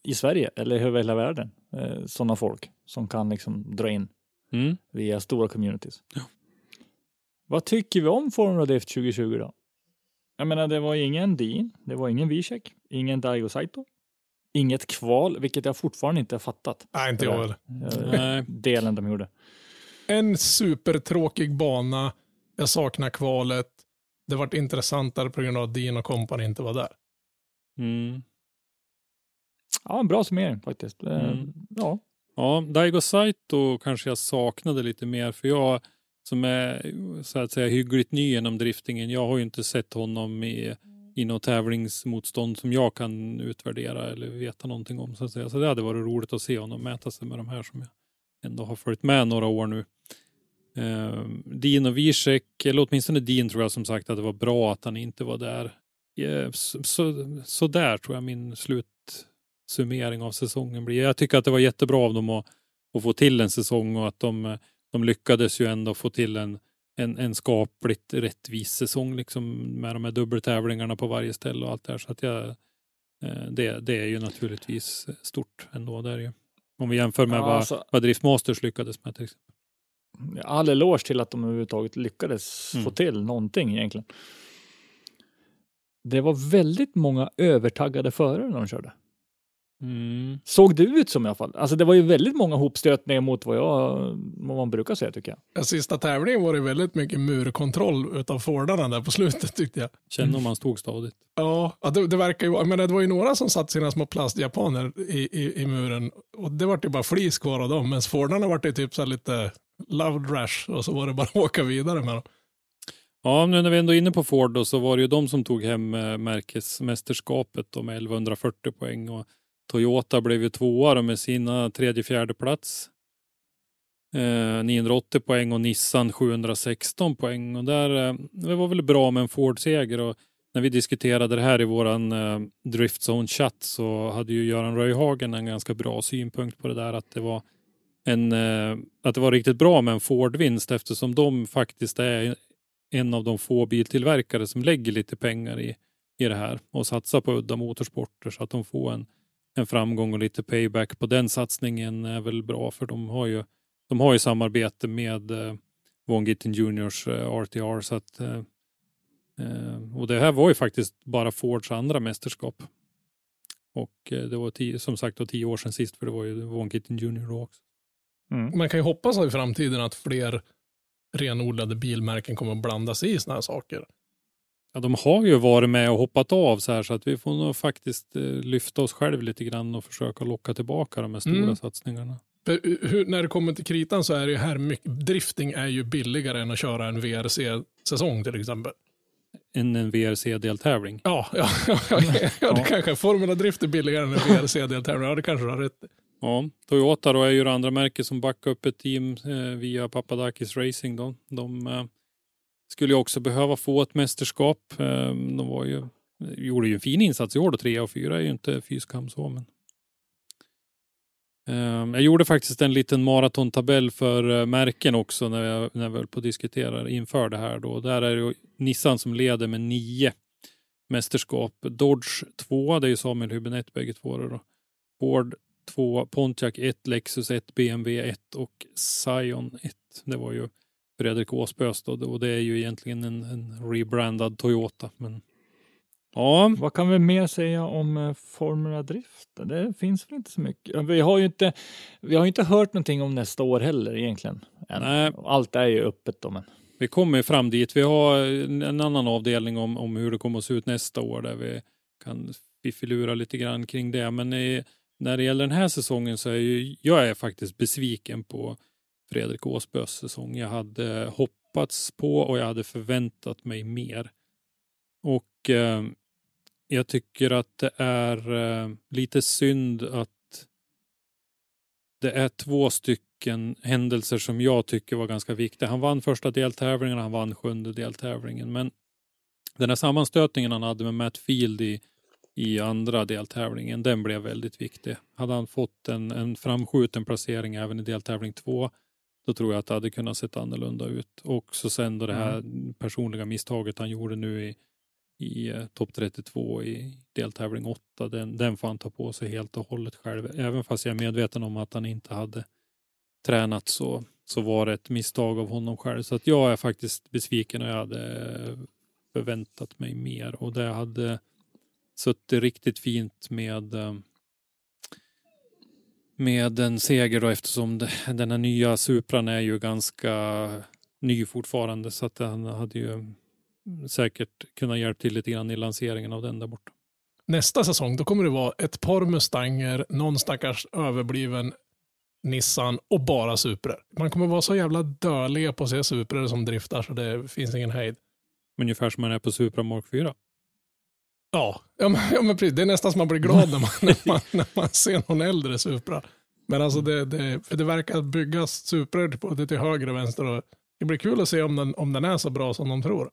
i Sverige eller över hela världen eh, sådana folk som kan liksom dra in Mm. via stora communities. Ja. Vad tycker vi om Formula Drift 2020 då? Jag menar, det var ingen Dean, det var ingen Zizek, ingen Daigo Saito, inget kval, vilket jag fortfarande inte har fattat. Nej, inte jag heller. Eh. *laughs* Delen de gjorde. En supertråkig bana. Jag saknar kvalet. Det vart intressantare på grund av att Dean och kompani inte var där. Mm. Ja, en bra summering faktiskt. Eh, Mm. Ja, Ja, Daigo Saito kanske jag saknade lite mer för jag som är så att säga hyggligt ny inom driftingen. Jag har ju inte sett honom i, i något tävlingsmotstånd som jag kan utvärdera eller veta någonting om så att säga. Så det hade varit roligt att se honom mäta sig med de här som jag ändå har följt med några år nu. Eh, Dean och Wiesek, eller åtminstone Dean tror jag som sagt att det var bra att han inte var där. Eh, så, så, så där tror jag min slutsummering av säsongen blir. Jag tycker att det var jättebra av dem att, att få till en säsong och att de, de lyckades ju ändå få till en, en, en skapligt rättvis säsong liksom med de här dubbeltävlingarna på varje ställe och allt det här. Så att jag, eh, det, det är ju naturligtvis stort ändå. Det är det ju. Om vi jämför med Ja, vad, alltså- vad Drift Masters lyckades med till exempel. all eloge till att de överhuvudtaget lyckades Mm. få till någonting egentligen. det var väldigt många övertaggade förare när de körde. Mm. Såg det ut som i alla fall. Alltså det var ju väldigt många hopstötningar mot vad, jag, vad man brukar säga tycker jag. Den sista tävlingen var det väldigt mycket murkontroll utav Fordarna där på slutet tyckte jag. Kände om man stod stadigt. Ja, det, det verkar ju men det var ju några som satt sina små plastjapaner i, i, i muren och det var ju bara flis kvar av dem, men Fordarna var det typ så här lite loud rash och så var det bara *laughs* att åka vidare med dem. Ja, nu när vi ändå är inne på Ford då, så var det ju de som tog hem eh, märkesmästerskapet då, med 1140 poäng och Toyota blev ju tvåa då med sina tredje fjärde plats. Eh, 980 poäng och Nissan 716 poäng och där eh, det var väl bra med en Ford-seger och när vi diskuterade det här i våran eh, Driftzone chatt så hade ju Göran Röjhagen en ganska bra synpunkt på det där att det var en, eh, att det var riktigt bra med en Ford-vinst eftersom de faktiskt är en av de få biltillverkare som lägger lite pengar i, i det här och satsar på udda motorsporter så att de får en, en framgång och lite payback på den satsningen är väl bra för de har ju, de har ju samarbete med eh, Von Gittin Juniors eh, RTR så att eh, eh, och det här var ju faktiskt bara Fords andra mästerskap. Och eh, det var tio, som sagt då, tio år sedan sist för det var ju Von Gittin Junior då också. Man kan ju hoppas i framtiden att fler renodlade bilmärken kommer att blanda sig i sådana här saker. Ja, de har ju varit med och hoppat av så här så att vi får nog faktiskt eh, lyfta oss själv lite grann och försöka locka tillbaka de här stora Mm. satsningarna. För hur, när det kommer till kritan så är det ju här mycket, drifting är ju billigare än att köra en VRC-säsong till exempel. En, en VRC-deltävling. Ja, ja, *laughs* ja, ja, ja det kanske är. Formula Drift är billigare än en VRC-deltävling. Ja, det kanske du har rätt. Ja, Toyota då är ju det andra märket som backar upp ett team eh, via Papadakis Racing. Då. De eh, skulle ju också behöva få ett mästerskap. Ehm, de var ju, gjorde ju en fin insats i år då, trea och fyra är ju inte fy skam så. Men... Ehm, jag gjorde faktiskt en liten maratontabell för eh, märken också när jag, när jag höll på att diskutera inför det här. Då. Där är det ju Nissan som leder med nio mästerskap. Dodge två, det är ju Samuel Hübinette bägge två. Då. Ford 2, Pontiac 1, Lexus 1, BMW 1 och Scion 1. Det var ju Fredrik Åsbös då, och det är ju egentligen en, en rebrandad Toyota. Men ja, Vad kan vi mer säga om eh, Formula Drift? Det finns väl inte så mycket. Vi har ju inte, vi har inte hört någonting om nästa år heller egentligen. än. Nej. Allt är ju öppet då, men vi kommer fram dit. Vi har en, en annan avdelning om, om hur det kommer att se ut nästa år där vi kan fiffilura lite grann kring det. Men i, när det gäller den här säsongen så är ju, jag är faktiskt besviken på Fredrik Åsbös säsong. Jag hade hoppats på och jag hade förväntat mig mer. Och eh, jag tycker att det är eh, lite synd att det är två stycken händelser som jag tycker var ganska viktiga. Han vann första deltävlingen, han vann sjunde deltävlingen. Men den här sammanstötningen han hade med Matt Field i, i andra deltävlingen, den blev väldigt viktig. Hade han fått en, en framskjuten placering även i deltävling två, då tror jag att det hade kunnat sett annorlunda ut. Och så sen då det här personliga misstaget han gjorde nu i, i eh, topp 32 i deltävling 8, den, den får han ta på sig helt och hållet själv. Även fast jag är medveten om att han inte hade tränat så, så var det ett misstag av honom själv. Så att jag är faktiskt besviken och jag hade förväntat mig mer. Och det hade suttit riktigt fint med eh, med en seger då eftersom den här nya Supran är ju ganska ny fortfarande så att han hade ju säkert kunnat hjälpa till lite grann i lanseringen av den där borta. Nästa säsong då kommer det vara ett par Mustanger, någon stackars överbliven Nissan och bara Suprar. Man kommer vara så jävla dödlig på att se Suprar som driftar så det finns ingen hejd. Ungefär som man är på Supra Mark 4. Ja, ja, men, ja men precis. Det är nästan som man blir glad när man, när man, när man ser någon äldre Supra. Men alltså det, det, för det verkar byggas Suprar på det till höger och vänster. Och det blir kul att se om den, om den är så bra som de tror.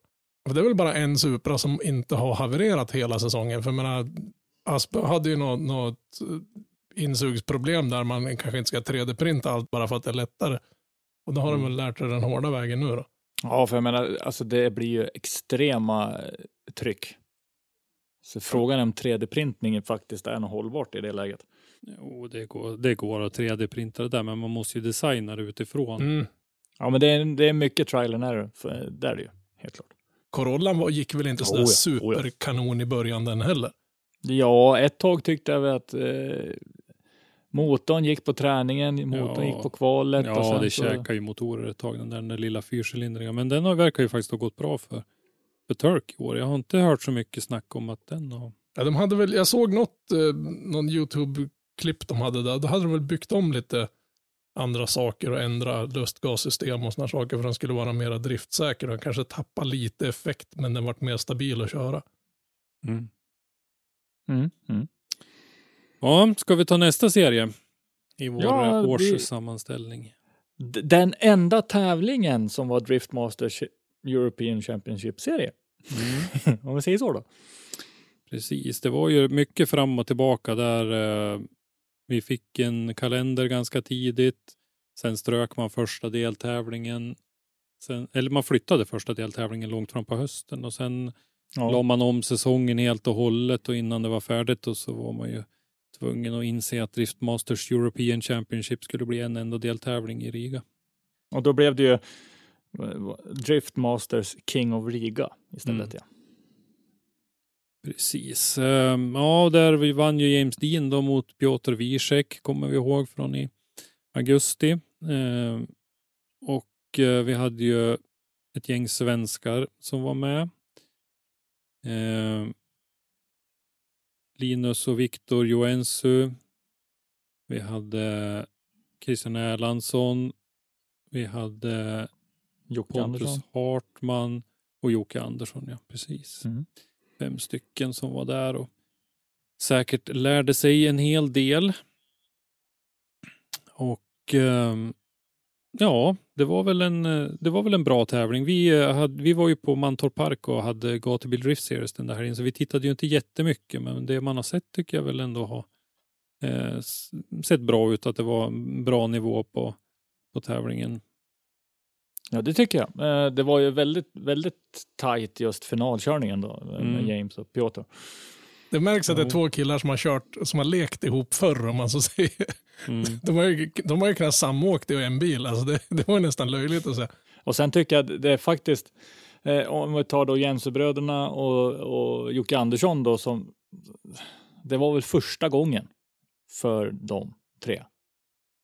För det är väl bara en Supra som inte har havererat hela säsongen. För jag menar, Aspe hade ju något, något insugsproblem där man kanske inte ska 3D-printa allt bara för att det är lättare. Och då har de väl lärt sig den hårda vägen nu då. Ja, för jag menar, alltså det blir ju extrema eh, tryck. Så frågan är om 3D-printningen faktiskt är något hållbart i det läget. Jo, det går, det går att 3D-printa det där, men man måste ju designa det utifrån. Mm. Ja, men det är, det är mycket trial and error, för det är det ju, helt klart. Corollan var, gick väl inte sådär Oh ja, oh ja. superkanon i början den heller. Ja, ett tag tyckte jag att eh, motorn gick på träningen, motorn Ja. gick på kvalet. och Ja, sen det så, käkar ju motorer ett tag, den där, den där lilla fyrcylindriga. Men den har, verkar ju faktiskt ha gått bra för, för Turk i år. Jag har inte hört så mycket snack om att den har... Ja, de hade väl, jag såg något, eh, någon YouTube-klipp de hade där. Då hade de väl byggt om lite andra saker och ändra lustgassystem och sådana saker för att den skulle vara mer driftsäker. Den kanske tappade lite effekt men den vart mer stabil att köra. Mm, mm. Ja, ska vi ta nästa serie? I vår Ja, årssammanställning. Den enda tävlingen som var Driftmasters European Championship-serie. *laughs* Om vi säger så då. Precis, det var ju mycket fram och tillbaka där. eh, Vi fick en kalender ganska tidigt. Sen strök man första deltävlingen. Sen, eller man flyttade första deltävlingen långt fram på hösten och sen la Ja. man om säsongen helt och hållet och innan det var färdigt och så var man ju tvungen att inse att Driftmasters European Championship skulle bli en enda deltävling i Riga. Och då blev det ju Driftmasters King of Riga istället. Mm. Ja. Precis. Ehm, Ja, där vi vann ju James Dean då mot Piotr Wiesek, kommer vi ihåg från i augusti. Ehm, Och eh, vi hade ju ett gäng svenskar som var med. Ehm, Linus och Viktor Joensuu. Vi hade Christian Erlandsson. Vi hade Jocke Pontus Andersson. Hartman och Jocke Andersson, ja precis. Mm. Fem stycken som var där och säkert lärde sig en hel del. Och ehm, ja, det var väl en, eh, det var väl en bra tävling. Vi, eh, hade, vi var ju på Mantorp Park och hade Gatubil Drift Series den där helgen, så vi tittade ju inte jättemycket, men det man har sett tycker jag väl ändå har eh, sett bra ut, att det var en bra nivå på, på tävlingen. Ja, det tycker jag. Eh, Det var ju väldigt, väldigt tajt just finalkörningen då med Mm. James och Piotr. Det märks att det är två killar som har kört, som har lekt ihop förr om man så säger. Mm. *laughs* De har ju, de har ju kunnat samåkt i en bil, alltså det, det var nästan löjligt att säga. Och sen tycker jag att det är faktiskt, eh, om vi tar då Jensebröderna och, och Jocke Andersson då som, det var väl första gången för de tre.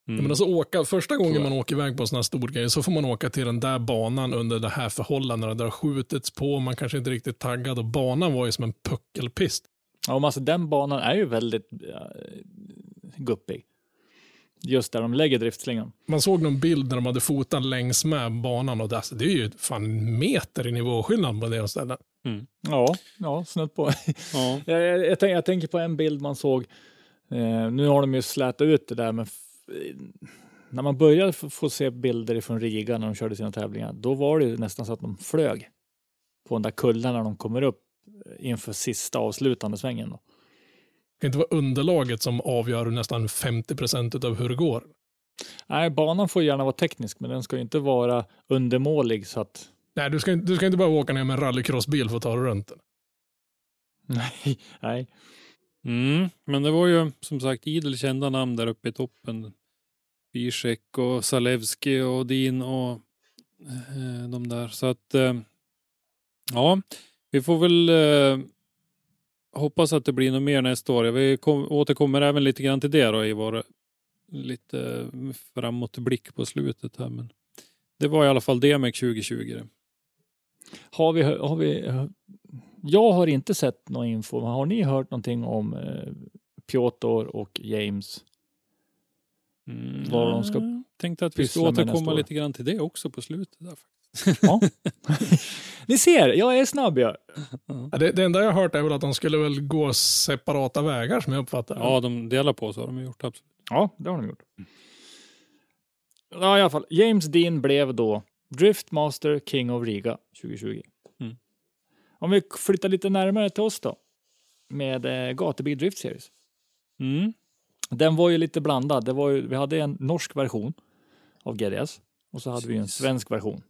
Mm. Men alltså åka, första gången man åker iväg på en sån här stor grej så får man åka till den där banan under det här förhållandena. Där det har skjutits på, man kanske inte är riktigt taggad och banan var ju som en puckelpist. Ja, men alltså den banan är ju väldigt eh, guppig. Just där de lägger driftslingan. Man såg någon bild när de hade fotat längs med banan och det, alltså, det är ju fan meter i nivåskillnad på det stället. Ja, ja snudd på. *laughs* Ja. jag, jag, jag, tänker, jag tänker på en bild man såg. Eh, nu har de ju slätat ut det där, men f- när man började få, se bilder från Riga när de körde sina tävlingar, då var det ju nästan så att de flög på den där kullen när de kommer upp eh, inför sista avslutande svängen. Då. Det kan inte vara underlaget som avgör nästan 50 procent av hur det går. Nej, banan får gärna vara teknisk, men den ska ju inte vara undermålig så att Nej, du ska, inte- du ska inte bara åka ner med en rallycrossbil för att ta dig runt. *laughs* nej, nej. Mm, men det var ju som sagt idel kända namn där uppe i toppen. Wiesek och Zalewski och Din och eh, de där. Så att eh, ja, vi får väl eh, hoppas att det blir något mer nästa år. Vi kom, återkommer även lite grann till det då i vår lite eh, framåtblick på slutet här. Men det var i alla fall DMEC 2020. Har vi, har vi, jag har inte sett någon info, men har ni hört någonting om eh, Piotr och James? Mm, Vad de ska jag tänkte att vi nästa återkomma lite grann till det också på slutet. Där. Ja. *laughs* ni ser, jag är snabb jag. Ja, Det, det enda jag har hört är väl att de skulle väl gå separata vägar som jag uppfattar. Ja, de delar på så har de gjort absolut. Ja, det har de gjort. Ja, i alla fall. James Dean blev då Driftmaster King of Riga 2020. Mm. Om vi flyttar lite närmare till oss då. Med eh, Gatubil Drift Series. Mm. Den var ju lite blandad. Det var ju, vi hade en norsk version av GDS och så hade vi en Precis. svensk version.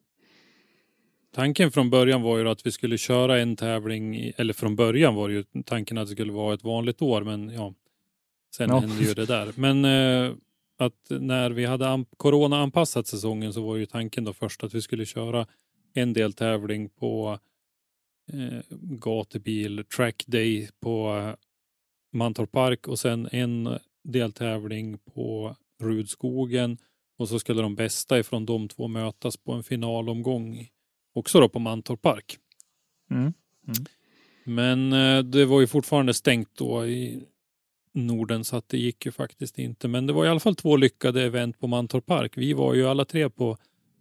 Tanken från början var ju att vi skulle köra en tävling, eller från början var det ju tanken att det skulle vara ett vanligt år, men ja, sen Ja. hände ju det där. Men eh, att när vi hade an- corona-anpassat säsongen så var ju tanken då först att vi skulle köra en deltävling på eh, gatubil track day på eh, Mantorp Park och sen en deltävling på Rudskogen och så skulle de bästa ifrån de två mötas på en finalomgång också då på Mantorp Park. Mm. Men eh, det var ju fortfarande stängt då i Norden så att det gick ju faktiskt inte. Men det var i alla fall två lyckade event på Mantorp Park. Vi var ju alla tre på,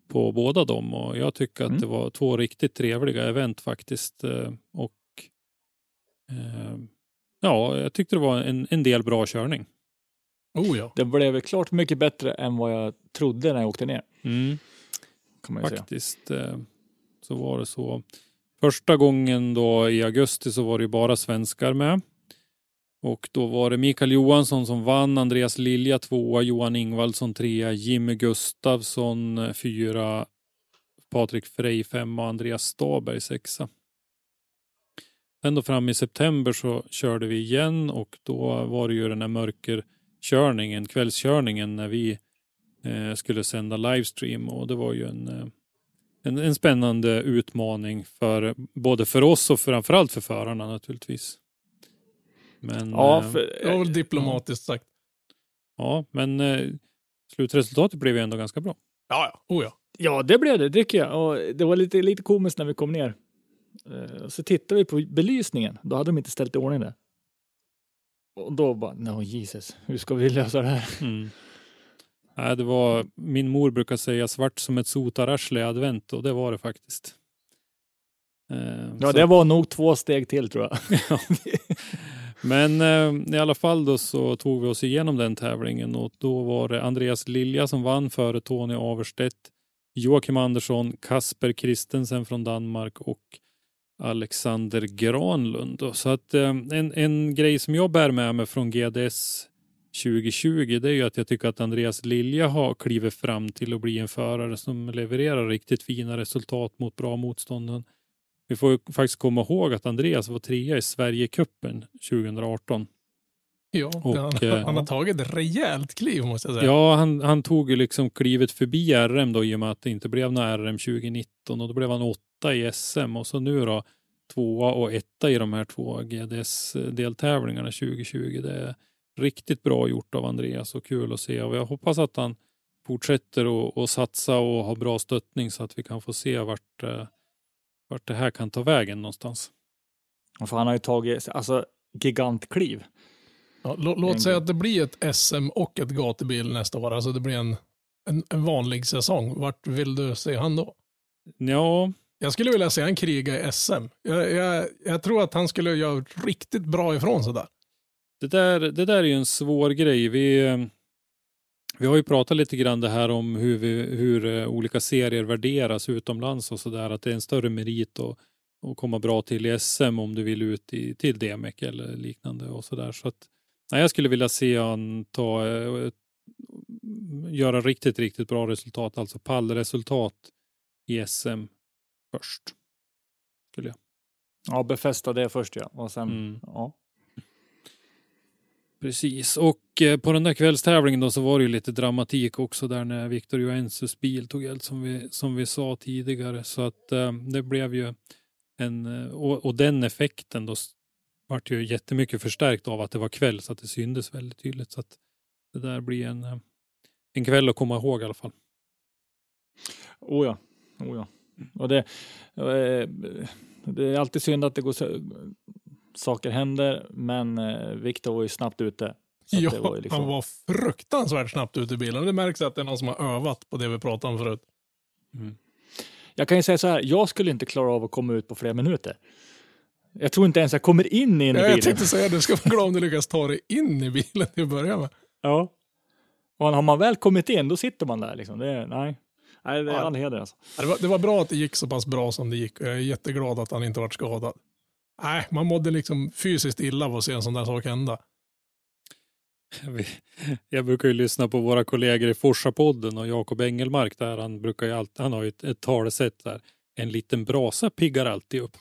på båda dem och jag tycker att Mm. det var två riktigt trevliga event faktiskt. eh, Och eh, ja, jag tyckte det var en, en del bra körning. Oh ja. Det blev klart mycket bättre än vad jag trodde när jag åkte ner. Mm. Faktiskt eh, så var det så. Första gången då i augusti så var det ju bara svenskar med. Och då var det Mikael Johansson som vann, Andreas Lilja tvåa, Johan Ingvaldsson trea, Jimmy Gustafsson eh, fyra, Patrik Frey femma och Andreas Staberg sexa. Sen då fram i september så körde vi igen och då var det ju den här mörkerkörningen, kvällskörningen när vi eh, skulle sända livestream och det var ju en, eh, en, en spännande utmaning för både för oss och framförallt för förarna naturligtvis. Men, Ja, eh, för, Det var väl diplomatiskt sagt. ja, men eh, slutresultatet blev ju ändå ganska bra. Ja, ja. Oh ja. Ja, det blev det, tycker jag. Och det var lite, lite komiskt när vi kom ner. Eh, Så tittade vi på belysningen. Då hade de inte ställt i ordning det. Och då bara, no Jesus, hur ska vi lösa det här? Mm. Nej, det var, min mor brukar säga svart som ett sotararsle i advent och det var det faktiskt. Eh, Ja, så- det var nog två steg till tror jag. *laughs* Men eh, i alla fall då så tog vi oss igenom den tävlingen och då var det Andreas Lilja som vann före Tony Averstedt, Joakim Andersson, Kasper Kristensen från Danmark och Alexander Granlund. då. Så att eh, en, en grej som jag bär med mig från GDS 2020 det är ju att jag tycker att Andreas Lilja har klivit fram till att bli en förare som levererar riktigt fina resultat mot bra motstånd. Vi får ju faktiskt komma ihåg att Andreas var trea i Sverigecupen 2018 ja Och, han, *laughs* eh, han har tagit ett rejält kliv måste jag säga. Ja, han, han tog ju liksom klivet förbi RM då i och med att det inte blev några RM 2019 och då blev han åtta i SM och så nu då tvåa och etta i de här två GDS-deltävlingarna 2020. Det är riktigt bra gjort av Andreas och kul att se och jag hoppas att han fortsätter att- att satsa och ha bra stöttning så att vi kan få se vart, eh, vart det här kan ta vägen någonstans. För han har ju tagit, alltså, gigantkliv. Ja, lå, låt säga att det blir ett SM och ett gatubil nästa år. Alltså det blir en, en, en vanlig säsong. Vart vill du se han då? Ja, Jag skulle vilja se han kriga i SM. Jag, jag, jag tror att han skulle göra riktigt bra ifrån sig där. Det där, det där är ju en svår grej. Vi, vi har ju pratat lite grann det här om hur, vi, hur eh, olika serier värderas utomlands och sådär. Att det är en större merit att, att komma bra till i SM om du vill ut i, till DMEC eller liknande och sådär. Så att, nej, jag skulle vilja se han ta, eh, göra riktigt, riktigt bra resultat, alltså pallresultat i SM först. Skulle jag. Ja, befästa det först ja. Och sen, Mm. ja. Precis, och eh, på den där kvällstävlingen då så var det ju lite dramatik också där när Victor Joensus bil tog eld som vi, som vi sa tidigare. Så att eh, det blev ju en, och, och den effekten då vart ju jättemycket förstärkt av att det var kväll så att det syndes väldigt tydligt. Så att det där blir en, eh, en kväll att komma ihåg i alla fall. Oh ja. Oh ja. Och det, eh, det är alltid synd att det går så, saker händer, men eh, Viktor var ju snabbt ute. Ja, det var liksom, han var fruktansvärt snabbt ute i bilen. Det märks att det är någon som har övat på det vi pratade om förut. Jag kan ju säga så här, jag skulle inte klara av att komma ut på flera minuter. Jag tror inte ens jag kommer in i en Ja, bil. jag tänkte säga du ska vara glad om du lyckas ta dig in i bilen till att börja med. Ja. Och har man väl kommit in, då sitter man där liksom. Det nej. Nej, det är Ja. all heder alltså. Det var, det var bra att det gick så pass bra som det gick och jag är jätteglad att han inte varit skadad. Nej, man mådde liksom fysiskt illa av att se en sån där sak hända. *laughs* Jag brukar ju lyssna på våra kollegor i Forsa-podden och Jakob Engelmark där han brukar ju alltid, han har ju ett, ett talesätt där. En liten brasa piggar alltid upp.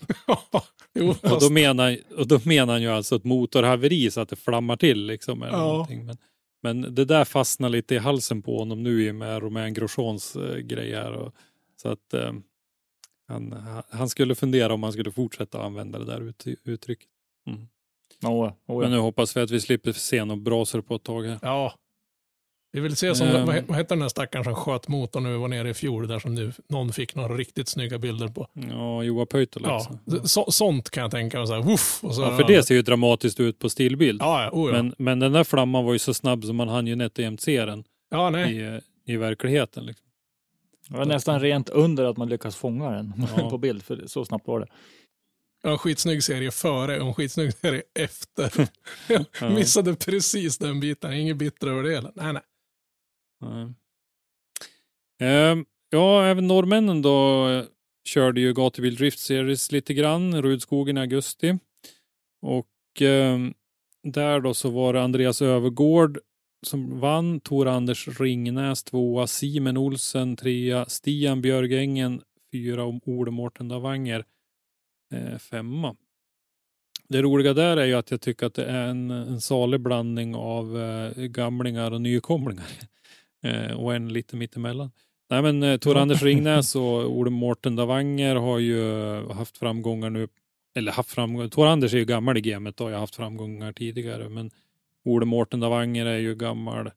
*laughs* jo, Och då, menar, och då menar han ju alltså ett motorhaveri så att det flammar till liksom. Eller Ja. Men, men det där fastnar lite i halsen på honom nu i och med Romain Grosjeans eh, grej här. Och, så att, eh, Han, han skulle fundera om han skulle fortsätta använda det där ut, uttrycket. Oh, oh, Men ja. nu hoppas vi att vi slipper se några brasor på ett tag här. Ja. Vi vill se som, Ehm. vad, vad hette den där stackaren som sköt motorn när vi var nere i fjol, där som nu, någon fick några riktigt snygga bilder på. Ja, Joa Pöytälä Ja, så, sånt kan jag tänka mig. Så här, woof, och så, Ja, för det ser ju dramatiskt ut på stillbild. Ja, ja, oh, ja. Men, men den där flamman var ju så snabb så man hann ju nätt och jämt se den ja nej. i, eh, i verkligheten. Liksom. Det var nästan rent under att man lyckas fånga den *laughs* Ja. på bild, för så snabbt var det. Har en skitsnygg serie före och en skitsnygg serie efter. *laughs* Jag Ja. missade precis den biten. Inget bitter över det. Eller? Nej, nej. Eh, ja, även norrmännen då eh, körde ju Gatubil Drift Series lite grann, Rudskogen i augusti. Och eh, där då så var det Andreas Övergård som vann, Tor Anders Ringnäs tvåa, Simen Olsen trea, Stian Björgängen fyra och Ole Mårten Davanger eh, femma. Det roliga där är ju att jag tycker att det är en, en salig blandning av eh, gamlingar och nykomlingar. Eh, och en lite mittemellan. Nej men eh, Tor Anders Ringnäs *laughs* och Ole Mårten Davanger har ju eh, haft framgångar nu. Eller haft framgångar. Tor Anders är ju gammal i gamet och har haft framgångar tidigare. Men Ole Mårten Davanger är ju gammal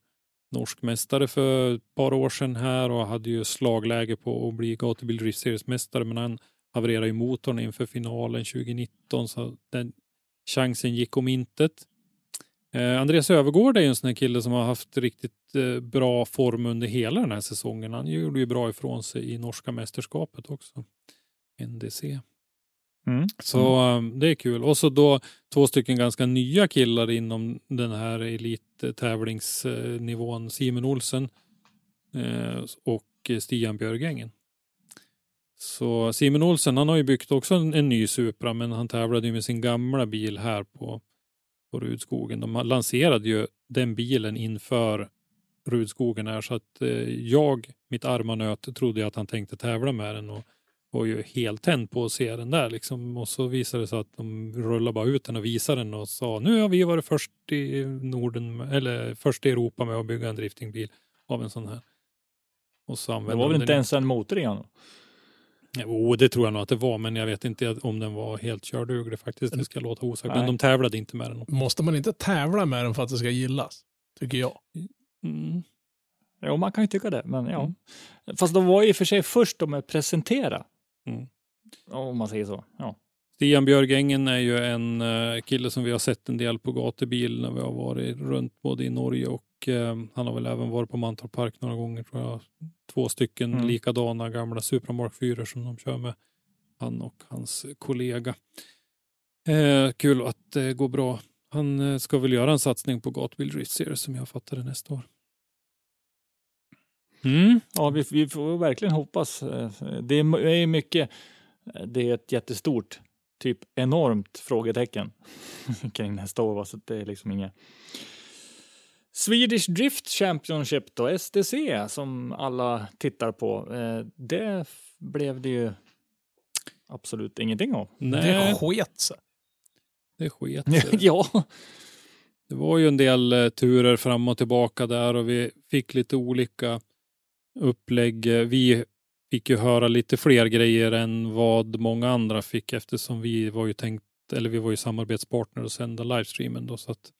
norsk mästare för ett par år sedan här och hade ju slagläge på att bli gatubil Series-mästare. Men han havererade ju motorn inför finalen 2019 så den chansen gick om intet. Eh, Andreas Övergård är ju en sån här kille som har haft riktigt bra form under hela den här säsongen. Han gjorde ju bra ifrån sig i norska mästerskapet också. NDC. Mm. Så eh, det är kul. Och så då två stycken ganska nya killar inom den här elittävlingsnivån. Simon Olsen eh, och Stian Björgängen. Så Simon Olsen han har ju byggt också en, en ny Supra men han tävlade ju med sin gamla bil här på, på Rudskogen. De lanserade ju den bilen inför Rudskogen här så att eh, jag, mitt arma nöt, trodde jag att han tänkte tävla med den och var ju helt tänd på att se den där liksom. Och så visade det sig att de rullade bara ut den och visade den och sa nu har vi varit först i Norden, eller först i Europa med att bygga en driftingbil av en sån här. Och så Det använde var de väl inte ens en motor i honom? Jo, det tror jag nog att det var, men jag vet inte om den var helt körduglig faktiskt. Det ska låta osagt. Men de tävlade inte med den. Måste man inte tävla med den för att det ska gillas? Tycker jag. Mm. Jo, man kan ju tycka det, men ja. Fast de var och för sig först med presentera. Mm. Om man säger så. Ja. Stian Björgängen är ju en eh, kille som vi har sett en del på gatubil när vi har varit runt både i Norge och eh, han har väl även varit på Mantorp Park några gånger tror jag. Två stycken Mm. likadana gamla Supra Mark 4 som de kör med. Han och hans kollega. Eh, kul att det går bra. Han eh, ska väl göra en satsning på Gatubil Drift Series som jag fattar det nästa år. Mm. Ja, vi, vi får verkligen hoppas. Eh, Det är mycket. eh, Det är ett jättestort, typ enormt frågetecken *laughs* kring nästa år. Så det är liksom inget. Swedish Drift Championship då, STC, som alla tittar på. Det blev det ju absolut ingenting av. Nej, Det sket sig. Det sket *laughs* sig. ja, Det var ju en del eh, turer fram och tillbaka där och vi fick lite olika upplägg. Eh, Vi fick ju höra lite fler grejer än vad många andra fick eftersom vi var ju tänkt, eller vi var ju samarbetspartner och sända livestreamen då så att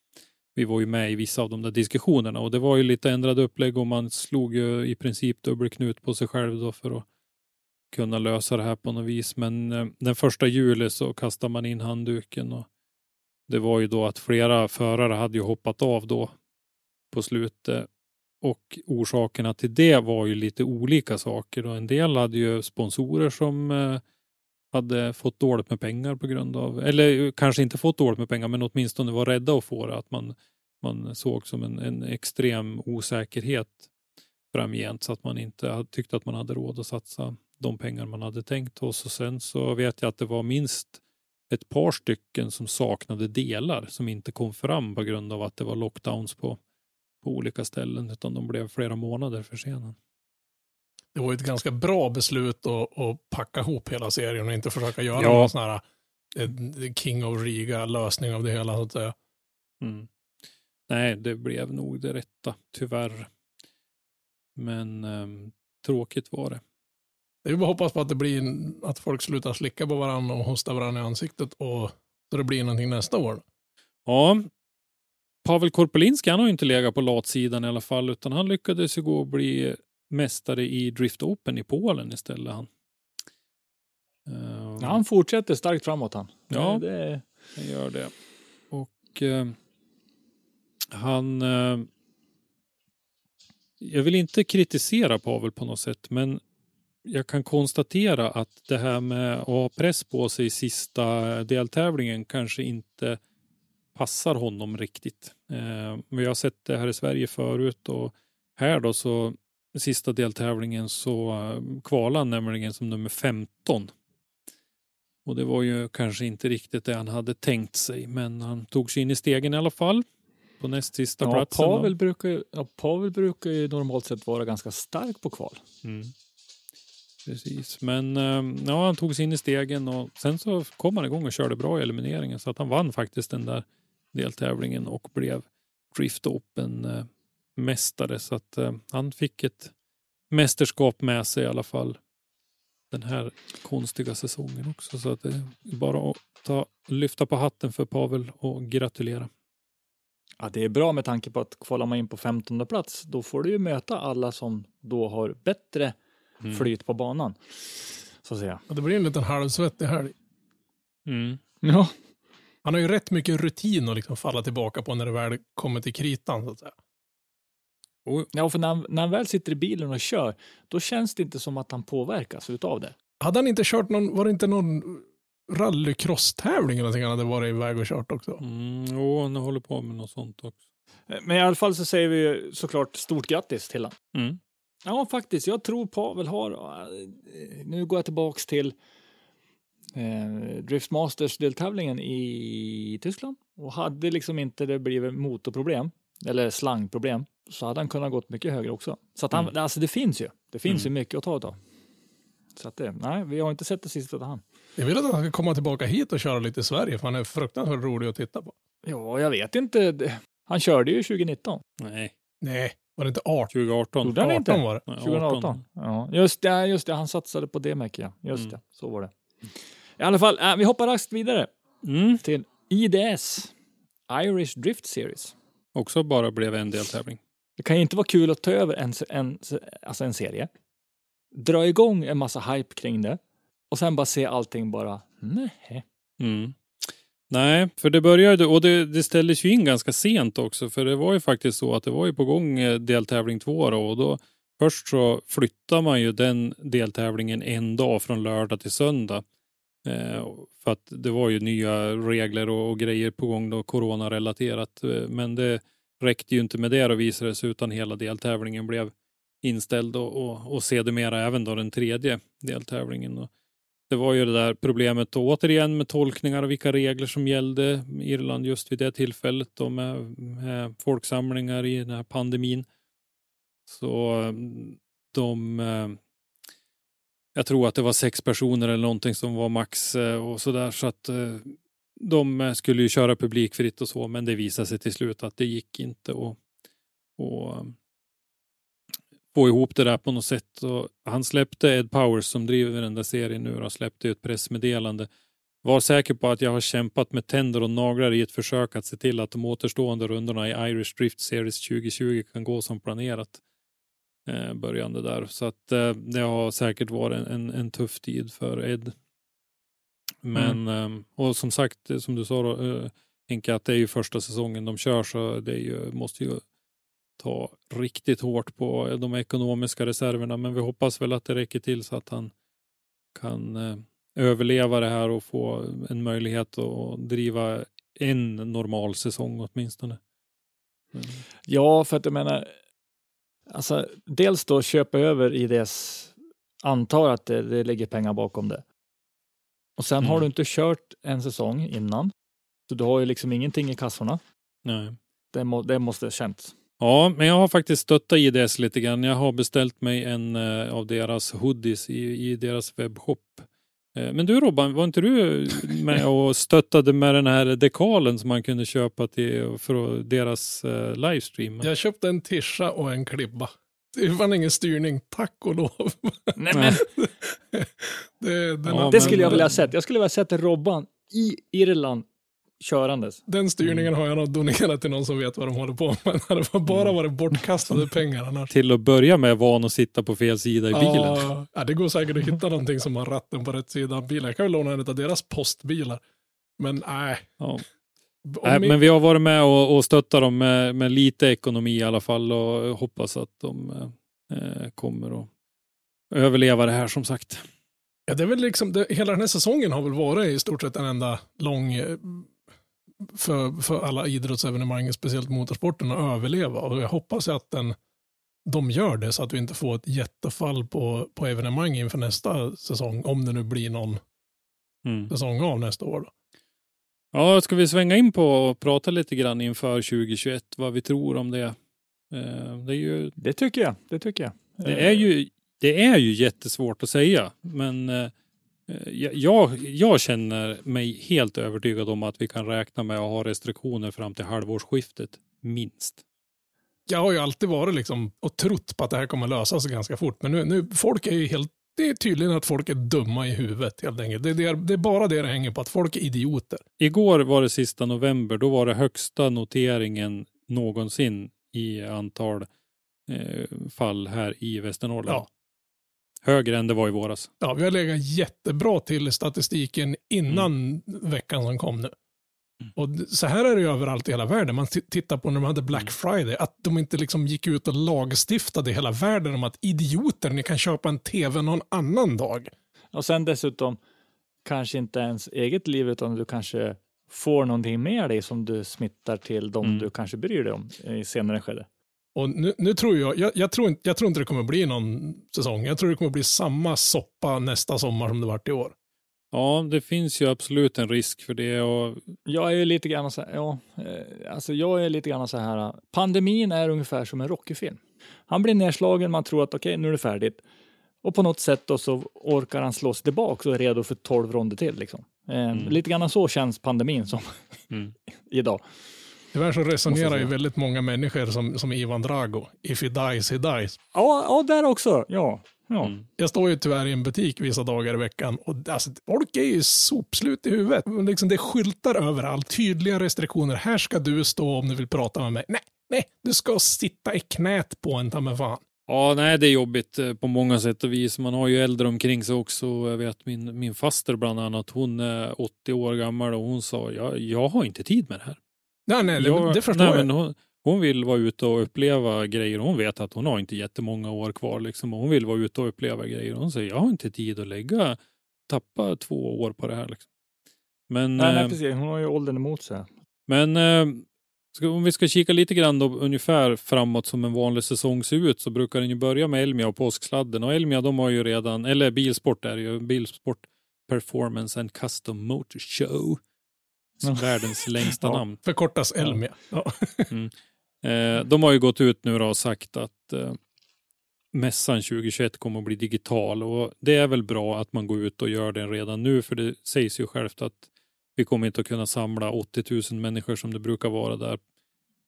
vi var ju med i vissa av de där diskussionerna och det var ju lite ändrade upplägg och man slog ju i princip dubbelknut på sig själv då för att kunna lösa det här på något vis. Men eh, den första juli så kastade man in handduken och det var ju då att flera förare hade ju hoppat av då på slutet. Och orsakerna till det var ju lite olika saker. Och en del hade ju sponsorer som eh, hade fått dåligt med pengar på grund av, eller kanske inte fått dåligt med pengar, men åtminstone var rädda att få det. Att man, man såg som en, en extrem osäkerhet framgent så att man inte tyckte att man hade råd att satsa de pengar man hade tänkt. Och så sen så vet jag att det var minst ett par stycken som saknade delar som inte kom fram på grund av att det var lockdowns på, på olika ställen utan de blev flera månader försenade. Det var ett ganska bra beslut att, att packa ihop hela serien och inte försöka göra Ja. någon sån här eh, King of Riga lösning av det hela. Så att säga. Mm. Nej, det blev nog det rätta, tyvärr. Men ehm, tråkigt var det. Det är bara att hoppas på att det blir att folk slutar slicka på varandra och hosta varandra i ansiktet och så det blir någonting nästa år. Ja, Pavel Korpelinski han har ju inte legat på latsidan i alla fall utan han lyckades ju gå och bli mästare i Drift Open i Polen istället. Han. Ja, han fortsätter starkt framåt han. Ja. Det, det, Han gör det. Och eh, han... Eh, jag vill inte kritisera Pavel på något sätt, men jag kan konstatera att det här med att ha press på sig i sista deltävlingen kanske inte passar honom riktigt. Eh, vi har sett det här i Sverige förut och här då så sista deltävlingen så eh, kvalade han nämligen som nummer 15. Och det var ju kanske inte riktigt det han hade tänkt sig, men han tog sig in i stegen i alla fall. På näst sista ja, platsen. då. Pavel, brukar, ja, Pavel brukar ju normalt sett vara ganska stark på kval. Mm. Precis, men ehm, ja, han tog sig in i stegen och sen så kom han igång och körde bra i elimineringen. Så att han vann faktiskt den där deltävlingen och blev Drift Open eh, mästare. Så att eh, han fick ett mästerskap med sig i alla fall den här konstiga säsongen också. Så att det är bara att ta, lyfta på hatten för Pavel och gratulera. Ja, det är bra med tanke på att kvalar man in på 15 plats, då får du ju möta alla som då har bättre Mm. flyt på banan. Så att säga. Det blir en liten halvsvettig helg. Mm. Ja. Han har ju rätt mycket rutin att liksom falla tillbaka på när det väl kommer till kritan. Så att säga. ja, för när han, när han väl sitter i bilen och kör, då känns det inte som att han påverkas utav det. Hade han inte kört någon, var det inte någon rallycross-tävling eller någonting han hade varit iväg och kört också? Mm, jo, han håller på med något sånt också. Men i alla fall så säger vi ju såklart stort grattis till honom. Mm. Ja, faktiskt. Jag tror Pavel har... eh, Nu går jag tillbaks till eh, Drift Masters-deltävlingen i Tyskland. Och hade liksom inte det blivit motorproblem, eller slangproblem, så hade han kunnat gått mycket högre också. Så att han, Mm. alltså det finns ju. Det finns Mm. ju mycket att ta av. Så att det, nej, vi har inte sett det sista av han. Jag vill att han ska komma tillbaka hit och köra lite i Sverige, för han är fruktansvärt rolig att titta på. Ja, jag vet inte. Han körde ju 2019. Nej, Nej, var det inte 18? 2018. Gjorde han inte? 18 var det. Nej, 2018. Ja, just det, just det. Han satsade på det märker jag. Just Mm. det, så var det. I alla fall, äh, vi hoppar raskt vidare Mm. till IDS, Irish Drift Series. Också bara blev en deltävling. Det kan ju inte vara kul att ta över en, en, alltså en serie, dra igång en massa hype kring det och sen bara se allting bara, nej. Mm. Nej, för det började och det, det ställdes ju in ganska sent också för det var ju faktiskt så att det var ju på gång eh, deltävling två då och då först så flyttar man ju den deltävlingen en dag från lördag till söndag. Eh, för att det var ju nya regler och, och grejer på gång då, coronarelaterat. Eh, men det räckte ju inte med det och visade sig utan hela deltävlingen blev inställd och, och, och sedermera även då den tredje deltävlingen. Och det var ju det där problemet då, återigen med tolkningar och vilka regler som gällde. I Irland just vid det tillfället då med, med folksamlingar i den här pandemin. Så de, eh, jag tror att det var sex personer eller någonting som var max eh, och och sådär så att eh, de skulle ju köra publikfritt och så men det visade sig till slut att det gick inte och, och få ihop det där på något sätt. Och han släppte Ed Powers som driver den där serien nu och släppte ett pressmeddelande. Var säker på att jag har kämpat med tänder och naglar i ett försök att se till att de återstående rundorna i Irish Drift Series 2020 kan gå som planerat. Eh, börjande där. Så att eh, det har säkert varit en, en, en tuff tid för Ed. Men, eh, och som sagt, som du sa då, eh, Henke, att det är ju första säsongen de kör så det är ju, måste ju ta riktigt hårt på de ekonomiska reserverna. Men vi hoppas väl att det räcker till så att han kan eh, överleva det här och få en möjlighet att driva en normal säsong åtminstone. Men, Ja, för att jag menar, alltså dels då köpa över IDS, antar att det, det ligger pengar bakom det. Och sen har Mm. du inte kört en säsong innan, så du har ju liksom ingenting i kassorna. nej. Det, må, det måste känts. Ja, men jag har faktiskt stöttat IDS lite grann. Jag har beställt mig en eh, av deras hoodies i, i deras webbshop. Eh, men du Robban, var inte du med och stöttade med den här dekalen som man kunde köpa till för deras eh, livestream? Jag köpte en tischa och en klibba. Det är fan ingen styrning, tack och lov. Nej, men, *laughs* Det, den, Ja, det skulle jag vilja ha sett. Jag skulle vilja ha sett Robban i Irland körandes. den styrningen har jag nog donerat till någon som vet vad de håller på med. *laughs* Det hade bara varit bortkastade pengar annars. Till att börja med van att sitta på fel sida i bilen. Ja, ja, det går säkert att hitta någonting som har ratten på rätt sida av bilen. Jag kan väl låna en av deras postbilar. Men nej. Ja. Nej, ni- men vi har varit med och, och stöttat dem med, med lite ekonomi i alla fall och hoppas att de eh, kommer att överleva det här som sagt. Ja, det är väl liksom, det, hela den här säsongen har väl varit i stort sett en enda lång eh, för, för alla idrottsevenemang, speciellt motorsporten, att överleva. Och jag hoppas att den, de gör det så att vi inte får ett jättefall på, på evenemang inför nästa säsong, om det nu blir någon Mm. säsong av nästa år. Då. Ja, ska vi svänga in på och prata lite grann inför 2021, vad vi tror om det. Eh, det är ju Det tycker jag. Det tycker jag. Det är ju, det är ju jättesvårt att säga, men eh, jag, jag känner mig helt övertygad om att vi kan räkna med att ha restriktioner fram till halvårsskiftet, minst. Jag har ju alltid varit liksom och trott på att det här kommer lösa sig ganska fort, men nu, nu folk är ju helt det är tydligen att folk är dumma i huvudet helt enkelt. Det, det, är, det är bara det det hänger på, att folk är idioter. Igår var det sista november, då var det högsta noteringen någonsin i antal eh, fall här i Västernorrland. Ja. Högre än det var i våras. Ja, vi har legat jättebra till statistiken innan veckan som kom nu. Och d- så här är det ju överallt i hela världen. Man tittar på när de hade Black Friday, att de inte liksom gick ut och lagstiftade i hela världen om att idioter, ni kan köpa en tv någon annan dag. Och sen dessutom kanske inte ens eget liv utan du kanske får någonting med dig som du smittar till de Mm. du kanske bryr dig om i senare skede. Och nu, nu tror jag, jag, jag, tror inte, jag tror inte det kommer bli någon säsong. Jag tror det kommer bli samma soppa nästa sommar som det varit i år. Ja, det finns ju absolut en risk för det. Och Jag är ju lite grann så här, ja, eh, alltså jag är lite grann så här, pandemin är ungefär som en Rocky-film. Han blir nedslagen, man tror att okej, nu är det färdigt. Och på något sätt då så orkar han slå sig tillbaka och är redo för 12 ronder till. Liksom. Eh, Lite grann så känns pandemin som Mm. *laughs* idag. Tyvärr så resonerar ju väldigt många människor som, som Ivan Drago. If he dies, he dies. Ja, ja där också. Ja, ja. Mm. Jag står ju tyvärr i en butik vissa dagar i veckan och alltså, folk är ju sopslut i huvudet. Liksom, det är skyltar överallt, tydliga restriktioner. Här ska du stå om du vill prata med mig. Nej, nej, du ska sitta i knät på en ta mig fan. Ja, nej, det är jobbigt eh, på många sätt och vis. Man har ju äldre omkring sig också. Jag vet min, min faster bland annat, hon är 80 år gammal och hon sa, jag, jag har inte tid med det här. Nej, nej, det, jag, det förstår nej, jag. Men hon, hon vill vara ute och uppleva grejer. Hon vet att hon har inte jättemånga år kvar. Liksom. och Hon vill vara ute och uppleva grejer. Hon säger, jag har inte tid att lägga, tappa två år på det här. Liksom. Men, Nej, nej, eh, precis. Hon har ju åldern emot sig. men eh, ska, om vi ska kika lite grann då, ungefär framåt som en vanlig säsong ser ut så brukar den ju börja med Elmia och påsksladden. Och Elmia de har ju redan, eller Bilsport är det ju, Bilsport Performance and Custom Motor Show. Världens längsta Ja. namn. Förkortas Elmia. Ja. Eh, de har ju gått ut nu och sagt att eh, mässan 2021 kommer att bli digital och det är väl bra att man går ut och gör det redan nu för det sägs ju självt att vi kommer inte att kunna samla 80 000 människor som det brukar vara där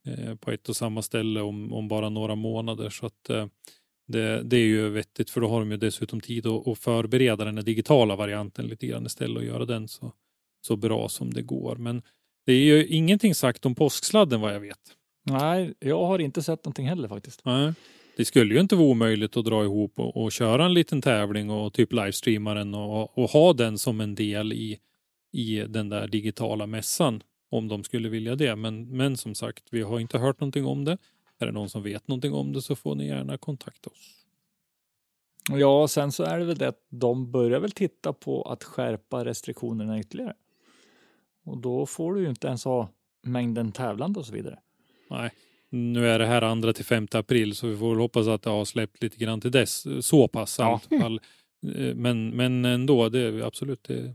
eh, på ett och samma ställe om, om bara några månader. Så att eh, det, det är ju vettigt för då har de ju dessutom tid att, att förbereda den digitala varianten lite grann istället och göra den så, så bra som det går. Men det är ju ingenting sagt om påsksladden vad jag vet. Nej, jag har inte sett någonting heller faktiskt. Nej. Det skulle ju inte vara omöjligt att dra ihop och, och köra en liten tävling och typ livestreama den och, och ha den som en del i, i den där digitala mässan om de skulle vilja det. Men, men som sagt, vi har inte hört någonting om det. Är det någon som vet någonting om det så får ni gärna kontakta oss. Ja, sen så är det väl det att de börjar väl titta på att skärpa restriktionerna ytterligare. Och då får du ju inte ens ha mängden tävlande och så vidare. Nej, nu är det här andra till 5 april så vi får väl hoppas att det har släppt lite grann till dess. Så pass i Ja. alla fall. Eh, Men, men ändå, det är absolut det.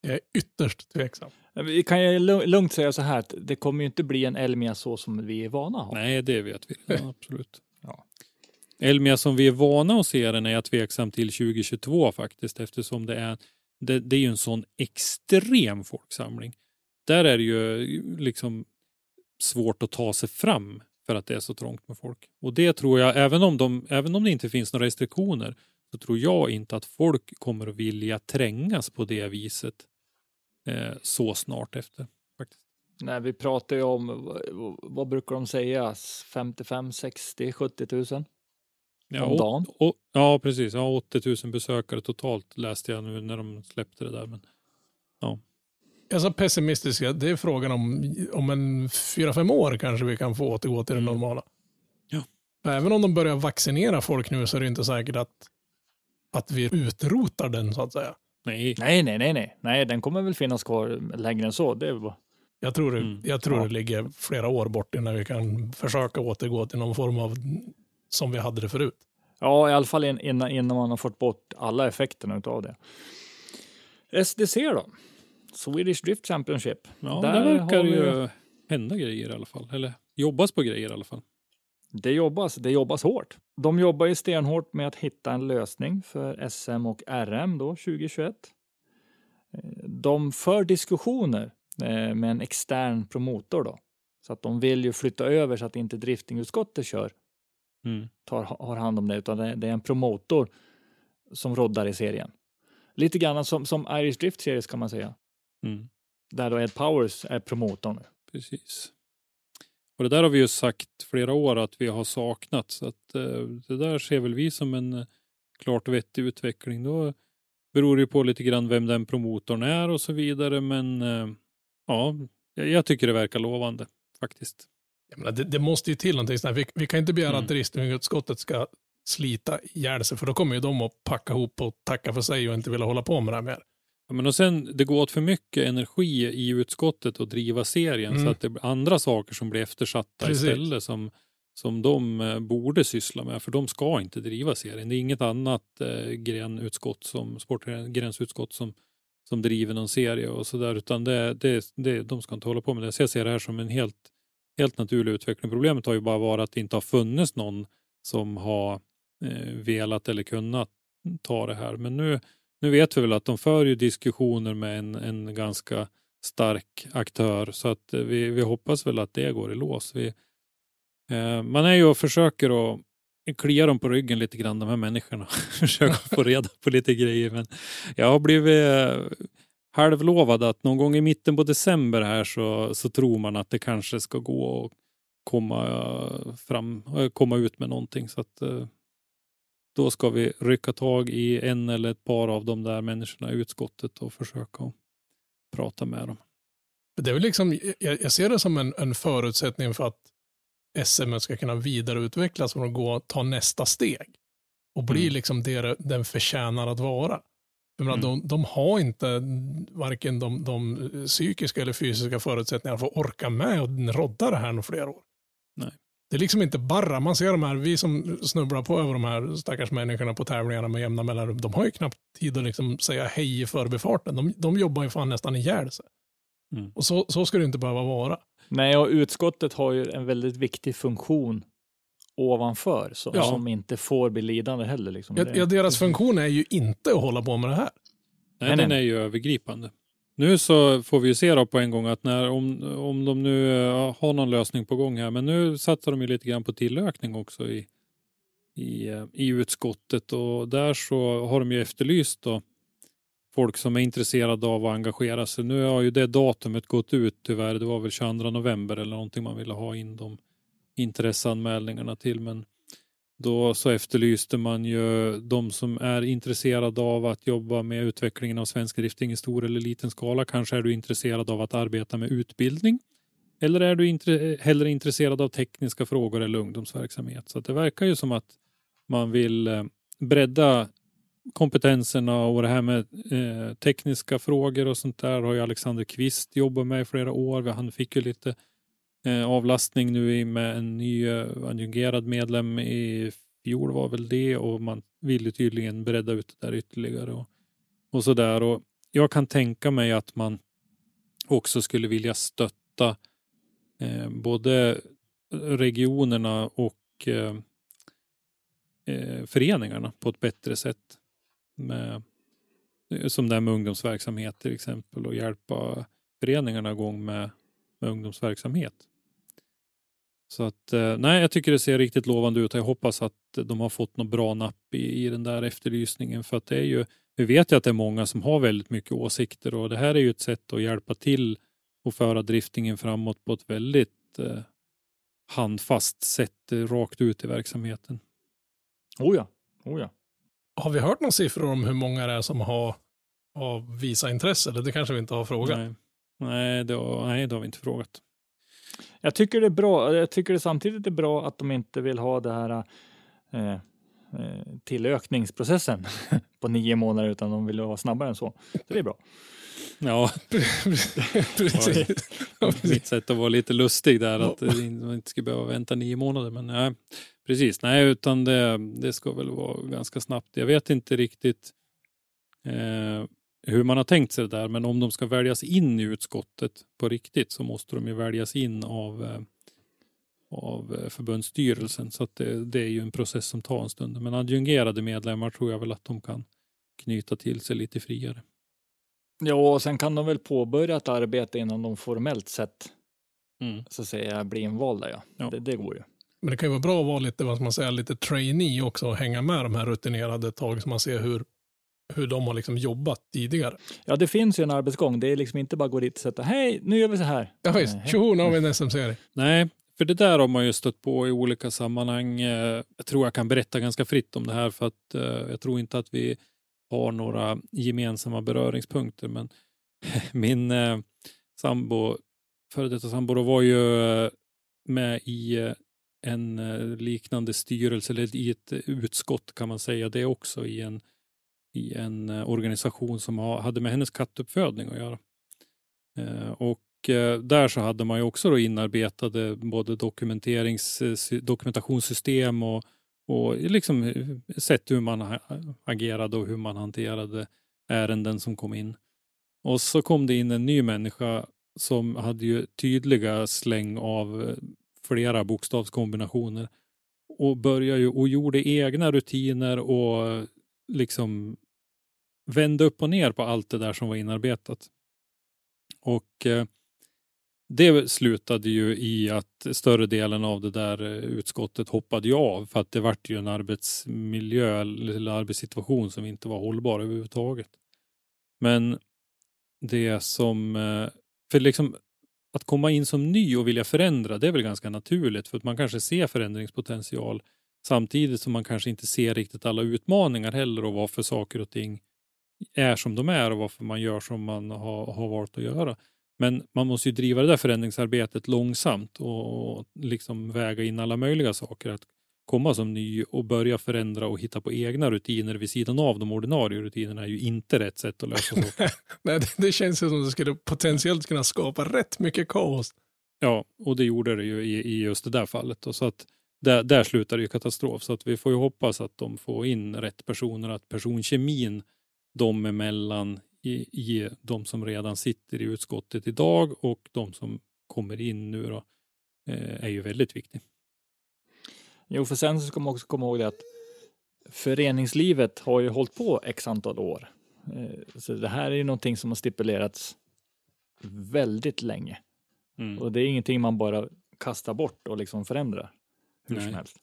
Jag är ytterst tveksam. Vi kan ju lu- lugnt säga så här att det kommer ju inte bli en Elmia så som vi är vana att ha. Nej, det vet vi. Ja, absolut. Ja. Elmia som vi är vana att se den är jag tveksam till 2022 faktiskt eftersom det är, det, det är ju en sån extrem folksamling. Där är det ju liksom svårt att ta sig fram för att det är så trångt med folk. Och det tror jag, även om, de, även om det inte finns några restriktioner, så tror jag inte att folk kommer att vilja trängas på det viset eh, så snart efter. Faktiskt. Nej, vi pratar ju om, vad, brukar de säga, 55, 60, 70 000? Ja, Om dagen? åt- å- ja, precis. Ja, 80 000 besökare totalt läste jag nu när de släppte det där. Men, Jag är så pessimistisk. Det är frågan om, om en fyra, fem år kanske vi kan få återgå till det Mm. normala. Ja. Även om de börjar vaccinera folk nu så är det inte säkert att, att vi utrotar den så att säga. nej, Nej, nej, nej, nej, nej, den kommer väl finnas kvar längre än så. Det är bara... Jag tror, det, Mm. jag tror Ja. det ligger flera år bort innan vi kan försöka återgå till någon form av som vi hade det förut. Ja, i alla fall in- innan, innan man har fått bort alla effekterna av det. SDC då? Swedish Drift Championship. ja, Där där verkar det ju hända grejer i alla fall. Eller jobbas på grejer i alla fall. Det jobbas, det jobbas hårt. De jobbar ju stenhårt med att hitta en lösning för SM och RM då 2021. Eh, De för diskussioner eh, med en extern promotor då. Så att de vill ju flytta över så att inte driftingutskottet kör, Mm. tar, har hand om det, utan det, det är en promotor som roddar i serien. Lite grann som, som Irish Drift Series kan man säga. Mm. Där då Ed Powers är promotorn. Precis. Och det där har vi ju sagt flera år att vi har saknat. Så att eh, det där ser väl vi som en eh, klart vettig utveckling. Då beror det ju på lite grann vem den promotorn är och så vidare. Men eh, ja, jag, tycker det verkar lovande faktiskt. Jag menar, det, det måste ju till någonting. Vi, vi kan inte begära Mm. att driftingutskottet ska slita ihjäl sig för då kommer ju de att packa ihop och tacka för sig och inte vilja hålla på med det här mer. Men och sen, det går åt för mycket energi i utskottet att driva serien Mm. så att det blir andra saker som blir eftersatta Precis. istället som, som de eh, borde syssla med. För de ska inte driva serien. Det är inget annat eh, grenutskott som, sportgrensutskott som, som driver någon serie och sådär. Utan det, det, det, de ska inte hålla på med det. Så jag ser det här som en helt, helt naturlig utveckling. Problemet har ju bara varit att det inte har funnits någon som har eh, velat eller kunnat ta det här. Men nu nu vet vi väl att de för ju diskussioner med en, en ganska stark aktör så att eh, vi, vi hoppas väl att det går i lås. Vi, eh, man är ju och försöker att klia dem på ryggen lite grann, de här människorna. *laughs* Försöka få *laughs* reda på lite grejer. Men jag har blivit eh, halvlovad att någon gång i mitten på december här så, så tror man att det kanske ska gå att komma, eh, fram, komma ut med någonting. Så att, då ska vi rycka tag i en eller ett par av de där människorna i utskottet och försöka prata med dem. Det är väl liksom, jag, ser det som en, en förutsättning för att SM ska kunna vidareutvecklas och gå och ta nästa steg. Och bli Mm. liksom det den förtjänar att vara. Jag menar, Mm. de, de har inte varken de, de psykiska eller fysiska förutsättningarna för att orka med och rodda det här några flera år. Nej. Det är liksom inte bara, man ser de här, vi som snubblar på över de här stackars människorna på tävlingarna med jämna mellanrum, de har ju knappt tid att liksom säga hej i förbifarten. De, de jobbar ju fan nästan ihjäl sig. Mm. Och så, så ska det inte behöva vara. Nej, och utskottet har ju en väldigt viktig funktion ovanför som, Ja. som inte får bli lidande heller. Liksom. Ja, ja, deras funktion är ju inte att hålla på med det här. Nej, Nej, den nej. är ju övergripande. Nu så får vi ju se då på en gång att när, om, om de nu eh, har någon lösning på gång här, men nu satsar de ju lite grann på tillökning också i, i, eh, i utskottet och där så har de ju efterlyst då folk som är intresserade av att engagera sig. Nu har ju det datumet gått ut tyvärr. Det var väl 22 november eller någonting man ville ha in de intresseanmälningarna till. Men då så efterlyste man ju de som är intresserade av att jobba med utvecklingen av svensk drifting i stor eller liten skala. Kanske är du intresserad av att arbeta med utbildning. Eller är du intre- hellre intresserad av tekniska frågor eller ungdomsverksamhet? Så att det verkar ju som att man vill eh, bredda kompetenserna och det här med eh, tekniska frågor och sånt där har ju Alexander Kvist jobbat med i flera år. Han fick ju lite eh, Eh, avlastning nu med en ny eh, adjungerad medlem i fjol var väl det och man vill tydligen bredda ut det där ytterligare och, och så där. Och jag kan tänka mig att man också skulle vilja stötta eh, både regionerna och eh, eh, föreningarna på ett bättre sätt. Med, eh, som det här med ungdomsverksamhet till exempel och hjälpa föreningarna igång med, med ungdomsverksamhet. Så att, eh, nej, jag tycker det ser riktigt lovande ut. Jag hoppas att de har fått något bra napp i, i den där efterlysningen. För att det är ju, vi vet ju att det är många som har väldigt mycket åsikter och det här är ju ett sätt att hjälpa till och föra driftingen framåt på ett väldigt eh, handfast sätt eh, rakt ut i verksamheten. Oh ja, oh ja. Har vi hört några siffror om hur många det är som har, har visat intresse? Det kanske vi inte har frågat. Nej, nej, det har, nej, det har vi inte frågat. Jag tycker det är bra. Jag tycker det samtidigt är bra att de inte vill ha det här eh, eh, tillökningsprocessen *laughs* på nio månader utan de vill vara snabbare än så. Så det är bra. Ja, *laughs* Precis. mitt sätt att vara lite lustig där att man inte ska behöva vänta nio månader. Men nej, precis, nej, utan det, det ska väl vara ganska snabbt. Jag vet inte riktigt eh, hur man har tänkt sig det där, men om de ska väljas in i utskottet på riktigt så måste de ju väljas in av, eh, av eh, förbundsstyrelsen. Så att det, det är ju en process som tar en stund. Men adjungerade medlemmar tror jag väl att de kan knyta till sig lite friare. Ja, och sen kan de väl påbörja ett arbete innan de formellt sett Mm. så att säga blir invalda. Ja. Ja. Det, det går ju. Men det kan ju vara bra att vara lite, vad ska man säga, lite trainee också och hänga med de här rutinerade ett tag så man ser hur, hur de har liksom jobbat tidigare. Ja, det finns ju en arbetsgång. Det är liksom inte bara gå dit och sätta hej, nu gör vi så här. Ja visst, tjoho, nu har vi en SM-serie. Nej, för det där har man ju stött på i olika sammanhang. Eh, Jag tror jag kan berätta ganska fritt om det här för att eh, jag tror inte att vi har några gemensamma beröringspunkter. Men *laughs* min eh, sambo, före detta sambo, då var ju med i en liknande styrelse, eller i ett utskott kan man säga det också, i en, i en eh, organisation som hade med hennes kattuppfödning att göra. Eh, och eh, där så hade man ju också då inarbetade både dokumenterings, dokumentationssystem och, och liksom sett hur man agerade och hur man hanterade ärenden som kom in. Och så kom det in en ny människa som hade ju tydliga släng av flera bokstavskombinationer och började ju och gjorde egna rutiner och liksom vände upp och ner på allt det där som var inarbetat. Och eh, det slutade ju i att större delen av det där eh, utskottet hoppade ju av för att det vart ju en arbetsmiljö eller arbetssituation som inte var hållbar överhuvudtaget. Men det som, eh, för liksom att komma in som ny och vilja förändra, det är väl ganska naturligt för att man kanske ser förändringspotential samtidigt som man kanske inte ser riktigt alla utmaningar heller och varför saker och ting är som de är och varför man gör som man har, har valt att göra. Men man måste ju driva det där förändringsarbetet långsamt och, och liksom väga in alla möjliga saker. Att komma som ny och börja förändra och hitta på egna rutiner vid sidan av de ordinarie rutinerna är ju inte rätt sätt att lösa saker. *laughs* Nej, det, det känns ju som att det skulle potentiellt kunna skapa rätt mycket kaos. Ja, och det gjorde det ju i, i just det där fallet. Och så att där, där slutar det ju katastrof. Så att vi får ju hoppas att de får in rätt personer, att personkemin dem emellan i, i de som redan sitter i utskottet idag och de som kommer in nu då, eh, är ju väldigt viktig. Jo, för sen så ska man också komma ihåg det att föreningslivet har ju hållit på x antal år. Eh, Så det här är ju någonting som har stipulerats väldigt länge. Mm. Och det är ingenting man bara kastar bort och liksom förändrar hur Nej. som helst.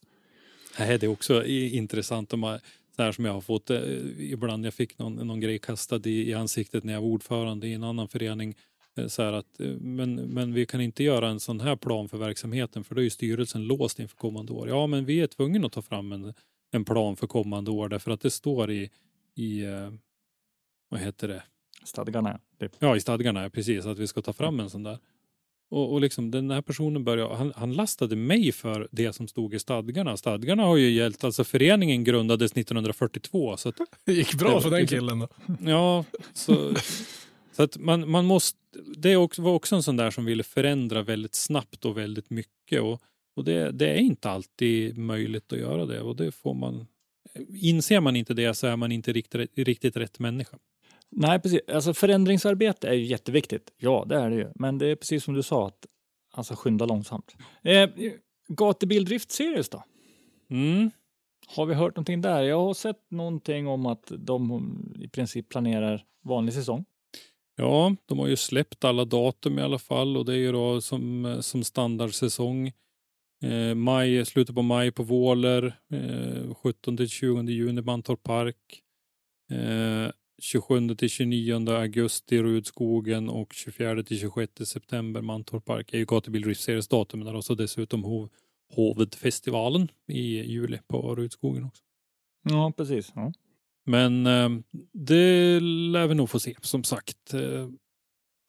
Nej, det är också intressant. Om man, här som jag har fått eh, ibland. Jag fick någon, någon grej kastad i, i ansiktet när jag var ordförande i en annan förening. Eh, Så att, eh, men, men vi kan inte göra en sån här plan för verksamheten för då är ju styrelsen låst inför kommande år. Ja, men vi är tvungna att ta fram en, en plan för kommande år därför att det står i, i eh, vad heter det? Stadgarna. Typ. Ja, i stadgarna, precis, att vi ska ta fram en sån där. Och, och liksom den här personen började, han, han lastade mig för det som stod i stadgarna. Stadgarna har ju gällt, alltså föreningen grundades 1942. Så att, *laughs* Det gick bra Det- för den det- killen då. ja, så, så att man, man måste, det var också en sån där som ville förändra väldigt snabbt och väldigt mycket. Och, och det, det är inte alltid möjligt att göra det. Och det får man, inser man inte det så är man inte riktigt, riktigt rätt människa. Nej, precis. Alltså förändringsarbete är ju jätteviktigt. Ja, det är det ju. Men det är precis som du sa, att alltså skynda långsamt. Eh, Gatubildrift Series då? Mm. Har vi hört någonting där? Jag har sett någonting om att de i princip planerar vanlig säsong. Ja, de har ju släppt alla datum i alla fall och det är ju då som, som standardsäsong. Eh, maj, slutet på maj på Våler. Eh, 17 till 20 juni Mantorp Park. Eh, 27 till 29 augusti Rudskogen och 24 till 26 september Mantorp Park är ju gatubil driftseries-datumen där och så dessutom hov, Hovedfestivalen i juli på Rudskogen också. Ja, precis. Ja. Men eh, det lär vi nog få se som sagt. Eh,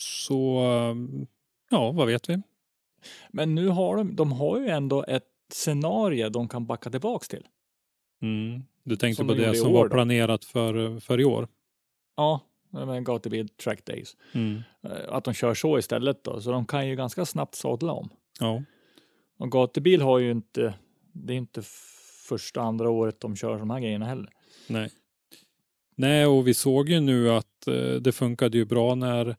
så eh, ja, vad vet vi? Men nu har de, de har ju ändå ett scenario de kan backa tillbaks till. Mm. Du tänkte Som på det som var då? planerat för, för i år? Ja, med gatubil track days. Mm. Eh, Att de kör så istället då, så de kan ju ganska snabbt sadla om. Ja. Och gatubil har ju inte, det är inte första, andra året de kör de här grejerna heller. Nej. Nej, och vi såg ju nu att eh, det funkade ju bra när,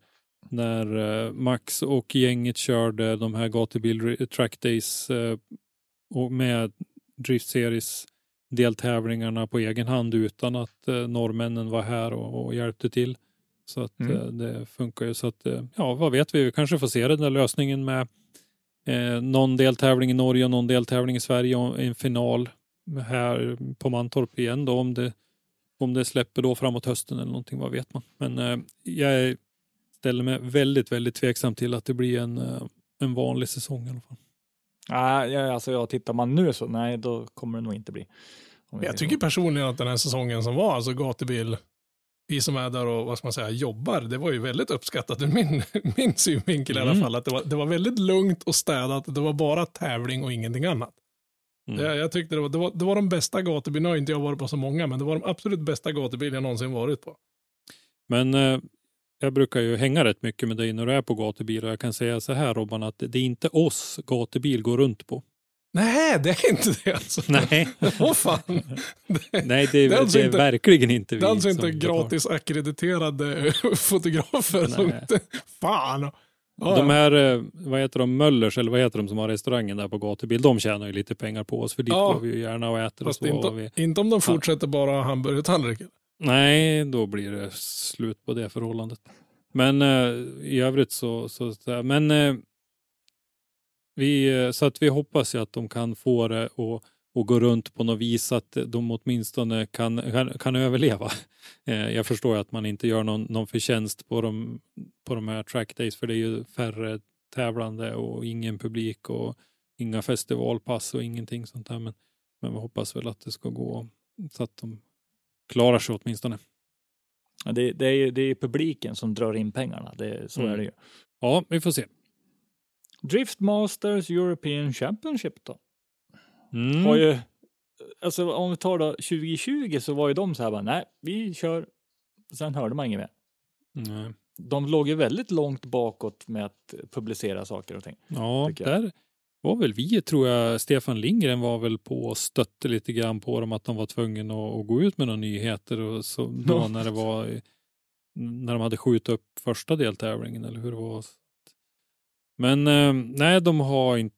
när eh, Max och gänget körde de här gatubil track days eh, och med Drift Series deltävlingarna på egen hand utan att eh, norrmännen var här och, och hjälpte till. Så att Mm. eh, det funkar ju. Så att, eh, ja, vad vet vi? Vi kanske får se den där lösningen med eh, någon deltävling i Norge och någon deltävling i Sverige och en final här på Mantorp igen då om det om det släpper då framåt hösten eller någonting, vad vet man. Men eh, jag ställer mig väldigt, väldigt tveksam till att det blir en, eh, en vanlig säsong i alla fall. Nej, ja, alltså ja, tittar man nu så nej, då kommer det nog inte bli. Jag tycker personligen att den här säsongen som var, alltså gatubil, vi som är där och vad ska man säga, jobbar, det var ju väldigt uppskattat ur min, *laughs* min synvinkel i alla Mm. fall. Att det, var, det var väldigt lugnt och städat, det var bara tävling och ingenting annat. Mm. Det, jag tyckte det var, det, var, det var de bästa gatubilarna, inte jag varit på så många, men det var de absolut bästa gatubilar jag någonsin varit på. Men eh, jag brukar ju hänga rätt mycket med dig när du är på gatubil och jag kan säga så här Robban att det är inte oss gatubil går runt på. Nej, det är inte det alltså. Nej, Åh fan. *laughs* nej det, är, Det är alltså det är inte- verkligen inte vi. Det är alltså som inte gratis ackrediterade *laughs* fotografer som Nej. inte... Fan. Ja, De här, eh, vad heter de, Möllers eller vad heter de som har restaurangen där på gatubil, de tjänar ju lite pengar på oss för dit Ja. går vi ju gärna och äter och Fast så. inte, och vi, inte om de fortsätter bara ha hamburgertallrikar. Nej, då blir det slut på det förhållandet. Men eh, i övrigt så, så, så men eh, vi, eh, så att vi hoppas ju att de kan få det och, och gå runt på något vis att de åtminstone kan, kan, kan överleva. *laughs* Eh, jag förstår ju att man inte gör någon, någon förtjänst på de, på de här track days för det är ju färre tävlande och ingen publik och inga festivalpass och ingenting sånt där. Men, men vi hoppas väl att det ska gå så att de klarar sig åtminstone. Ja, Det, det, är ju, det är publiken som drar in pengarna, det, så Mm. är det ju. Ja, vi får se. Drift Masters European Championship då? Mm. Har ju, alltså om vi tar då 2020 så var ju de så här bara, nej, vi kör. Sen hörde man inget mer. Nej. De låg ju väldigt långt bakåt med att publicera saker och ting. Ja, där var väl vi, tror jag, Stefan Lindgren var väl på och stötte lite grann på dem att de var tvungna att, att gå ut med några nyheter och så *laughs* då när det var när de hade skjutit upp första deltävlingen eller hur det var. Men eh, nej, de, har inte,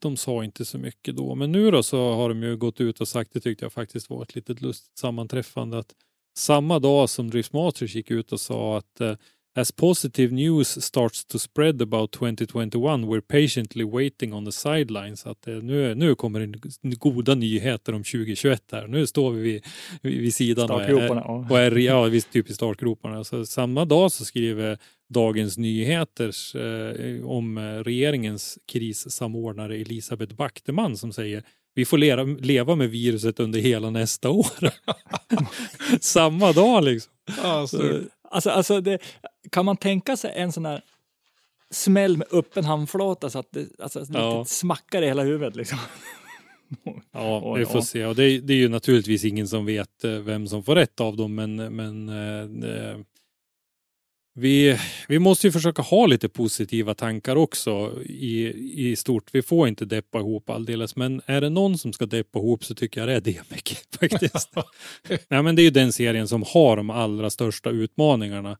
de sa inte så mycket då. Men nu då så har de ju gått ut och sagt, det tyckte jag faktiskt var ett litet lustigt sammanträffande, att samma dag som Drift Masters gick ut och sa att eh, As positive news starts to spread about 2021 we're patiently waiting on the sidelines. Att eh, nu, nu kommer det goda nyheter om 2021 här. Nu står vi vid, vid sidan och är. Ja. och är ja, visst, typ i startgroparna. Så samma dag så skriver Dagens Nyheter eh, om eh, regeringens krissamordnare Elisabeth Backteman som säger vi får leva, leva med viruset under hela nästa år. *laughs* samma dag liksom. Ja, så, Alltså, alltså det, kan man tänka sig en sån här smäll med öppen handflata så att det alltså, Ja. smackar i hela huvudet liksom. Ja, *laughs* vi får se. Och det, är- det är ju naturligtvis ingen som vet eh, vem som får rätt av dem, men, men eh, eh, vi, vi måste ju försöka ha lite positiva tankar också i, i stort. Vi får inte deppa ihop alldeles, men är det någon som ska deppa ihop så tycker jag det är DMEC *laughs* faktiskt. *laughs* Nej, men det är ju den serien som har de allra största utmaningarna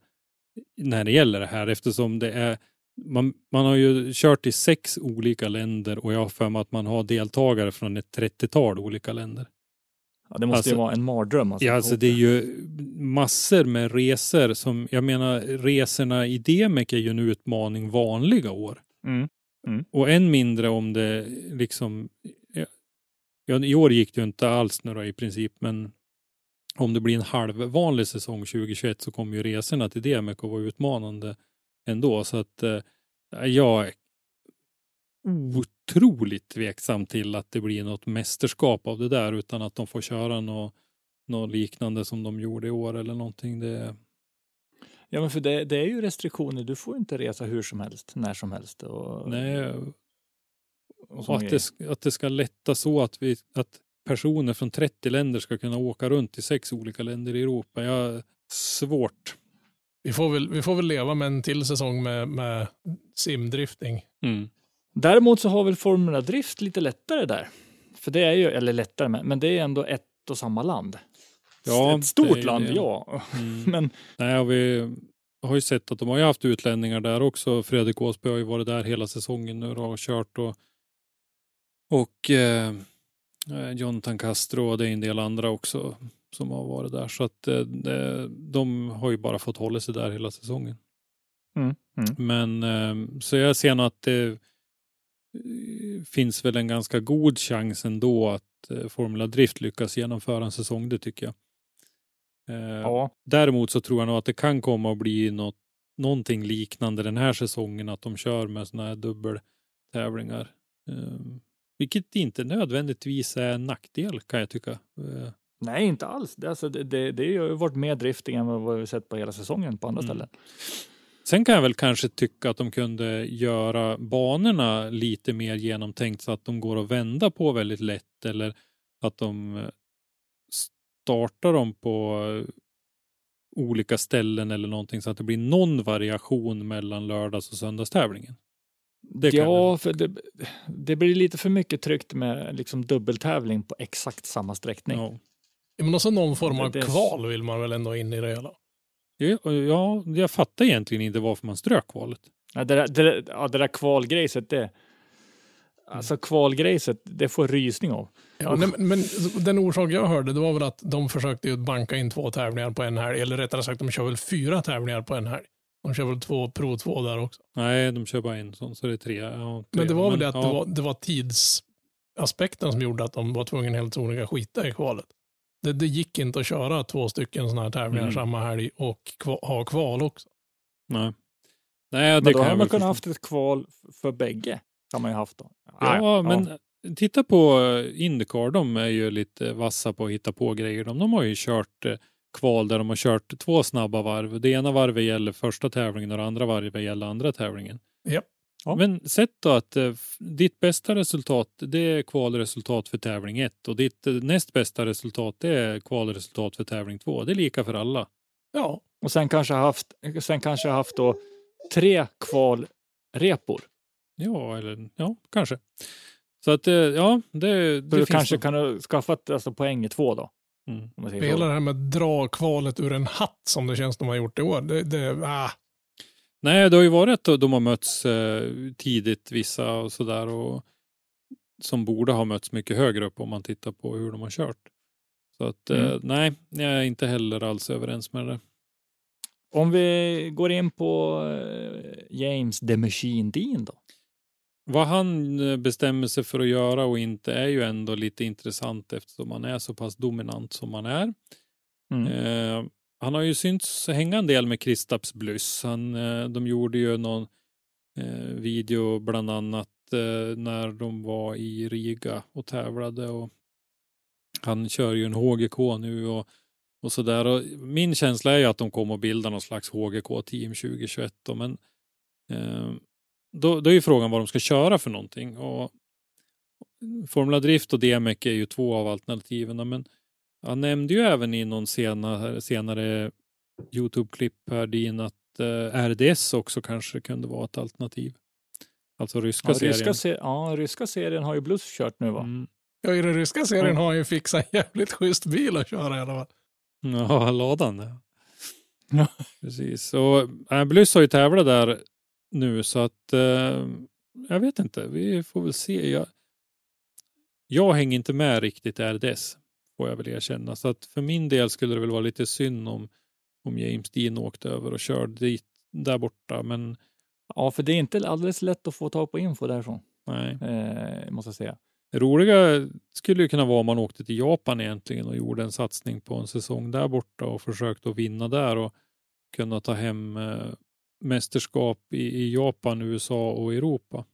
när det gäller det här eftersom det är man, man har ju kört i sex olika länder och jag har för mig att man har deltagare från ett 30-tal olika länder. Ja, det måste Alltså- ju vara en mardröm. Alltså, Ja, alltså det är ju massor med resor som, jag menar resorna i Demek är ju en utmaning vanliga år. Mm. Mm. Och än mindre om det liksom, ja, i år gick det ju inte alls nu då i princip, men om det blir en halvvanlig säsong 2021 så kommer ju resorna till DMEC att vara utmanande ändå. Så att eh, jag är otroligt tveksam till att det blir något mästerskap av det där utan att de får köra något, något liknande som de gjorde i år eller någonting. Det, Ja, men för det, det är ju restriktioner. Du får inte resa hur som helst, när som helst. Och, nej, och och att, det, att det ska lätta så att, vi, att personer från 30 länder ska kunna åka runt i sex olika länder i Europa. Jag svårt. Vi får, väl, vi får väl leva med en till säsong med, med simdrifting. Mm. Däremot så har väl Formula Drift lite lättare där. För det är ju, eller lättare, men, men det är ändå ett och samma land. Ja, Ett stort land, det. ja. Mm. *laughs* Men Nej, och vi har ju sett att de har ju haft utlänningar där också. Fredrik Åsberg har ju varit där hela säsongen nu och kört och, och eh, Jonathan Castro och det är en del andra också som har varit där. Så att eh, de har ju bara fått hålla sig där hela säsongen. Mm, mm. Men eh, så jag ser nog att det eh, finns väl en ganska god chans ändå att eh, Formula Drift lyckas genomföra en säsong, det tycker jag. Eh, ja, Däremot så tror jag nog att det kan komma att bli något, någonting liknande den här säsongen, att de kör med sådana här dubbeltävlingar. Vilket inte nödvändigtvis är en nackdel kan jag tycka. Eh, nej, inte alls. Det, alltså, det, det, det har ju varit mer drifting än vad vi sett på hela säsongen på andra Mm. ställen. Sen kan jag väl kanske tycka att de kunde göra banorna lite mer genomtänkt så att de går att vända på väldigt lätt eller att de eh, startar dem på eh, olika ställen eller någonting så att det blir någon variation mellan lördags och söndagstävlingen. Det ja, för det, det blir lite för mycket tryckt med liksom dubbeltävling på exakt samma sträckning. Ja. Men också någon form av Det- kval vill man väl ändå in i det hela. Ja, ja, jag fattar egentligen inte varför man strök kvalet. Ja, det, där, det, ja, det där kvalgrejset, det... Alltså kvalgrejset, det får rysning av. Ja, nej, men, men den orsak jag hörde det var väl att de försökte ju banka in två tävlingar på en helg. Eller rättare sagt, de kör väl fyra tävlingar på en helg. De kör väl två Pro 2 där också. Nej, de kör bara en sån, så det är tre. Ja, tre. Men det var väl det att ja, det, var, det var tidsaspekten som gjorde att de var tvungna helt sonika skita i kvalet. Det, det gick inte att köra två stycken sådana här tävlingar Mm. samma helg och kva, ha kval också. Nej, Nej det Men då kan hade man kunnat haft ett kval för bägge. Kan man ju haft då. Ja, men titta på Indycar. De är ju lite vassa på att hitta på grejer. De, de har ju kört eh, kval där de har kört två snabba varv. Det ena varvet gäller första tävlingen och det andra varvet gäller andra tävlingen. Ja. Ja. Men sätt då att eh, ditt bästa resultat det är kvalresultat för tävling ett och ditt eh, näst bästa resultat det är kvalresultat för tävling två. Det är lika för alla. Ja, Och sen kanske haft, sen kanske haft då tre kvalrepor. Ja, eller ja, kanske. Så att eh, ja, det, det du finns kanske nog. kan ha skaffat alltså, poäng i två då. Mm. Hela så. det här med dra kvalet ur en hatt som det känns de har gjort i år. Det, det, ah. Nej, det har ju varit att de har mötts eh, tidigt vissa och sådär och som borde ha mötts mycket högre upp om man tittar på hur de har kört. Så att eh, Mm. nej, jag är inte heller alls överens med det. Om vi går in på eh, James the Machine Dean då. Vad han eh, bestämmer sig för att göra och inte är ju ändå lite intressant eftersom han är så pass dominant som han är. Mm. Eh, han har ju synts hänga en del med Kristaps Blyss. Han, eh, de gjorde ju någon eh, video bland annat eh, när de var i Riga och tävlade. Och han kör ju en HGK nu och, och sådär. Och min känsla är ju att de kommer att bilda någon slags HGK-team 2021. Då, men eh, då, då är ju frågan vad de ska köra för någonting. Och Formula Drift och DMEC är ju två av alternativen. Men han nämnde ju även i någon senare, senare Youtube-klipp här din att eh, RDS också kanske kunde vara ett alternativ. Alltså ryska Ja, serien. ryska, se- ja, ryska serien har ju Blues kört nu va? Mm. Ja, I den ryska serien Mm. har han ju fixat en jävligt schysst bil att köra i alla fall. Ja, ladan. Ja. Precis. Och äh, Blyss har ju tävlat där nu så att eh, jag vet inte. Vi får väl se. Jag, jag hänger inte med riktigt i RDS får jag väl erkänna. Så att för min del skulle det väl vara lite synd om, om James Dean åkte över och körde dit där borta. Men Ja, för det är inte alldeles lätt att få tag på info därifrån, Nej. eh, måste jag säga. Det roliga skulle ju kunna vara om man åkte till Japan egentligen och gjorde en satsning på en säsong där borta och försökte att vinna där och kunna ta hem eh, mästerskap i, i Japan, USA och Europa.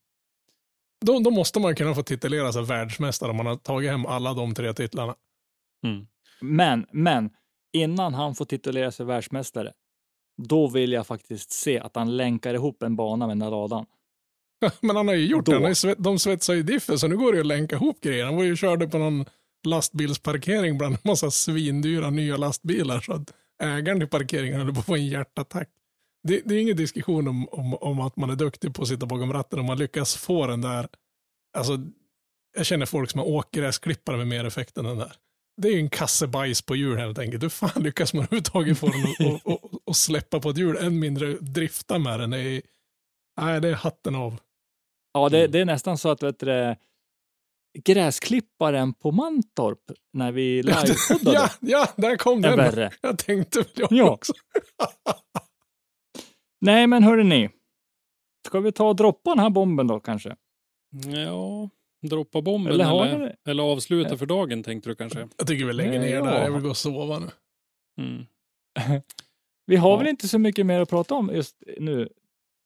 Då, då måste man kunna få titulera sig världsmästare om man har tagit hem alla de tre titlarna. Mm. Men, men innan han får titulera sig världsmästare, då vill jag faktiskt se att han länkar ihop en bana med ladan. *laughs* Men han har ju gjort Då. det. De svetsar ju differ, så nu går det ju att länka ihop grejer. Han var ju körde på någon lastbilsparkering bland en massa svindyra nya lastbilar. Så att ägaren till parkeringen höll på att få en hjärtattack. Det, det är ingen diskussion om, om, om att man är duktig på att sitta bakom ratten om man lyckas få den där. Alltså, jag känner folk som har åkgräsklippare med mer effekt än den där. Det är ju en kasse bajs på hjul helt enkelt. Hur fan lyckas man *laughs* överhuvudtaget få den att och, och, och släppa på ett hjul, än mindre drifta med den? Är, nej, det är hatten av. Ja, det, Mm. det är nästan så att vet du, gräsklipparen på Mantorp när vi *laughs* livepoddade Ja, ja, där kom den. värre. Jag tänkte väl jag Ja. också. *laughs* Nej, men hörde ni. Ska vi ta och droppa den här bomben då kanske? Ja, droppa bomben Eller eller, eller, avsluta för dagen tänkte du kanske? Jag tycker vi lägger ner Ja. där. Jag vill gå och sova nu. Mm. *laughs* Vi har Ja. väl inte så mycket mer att prata om just nu.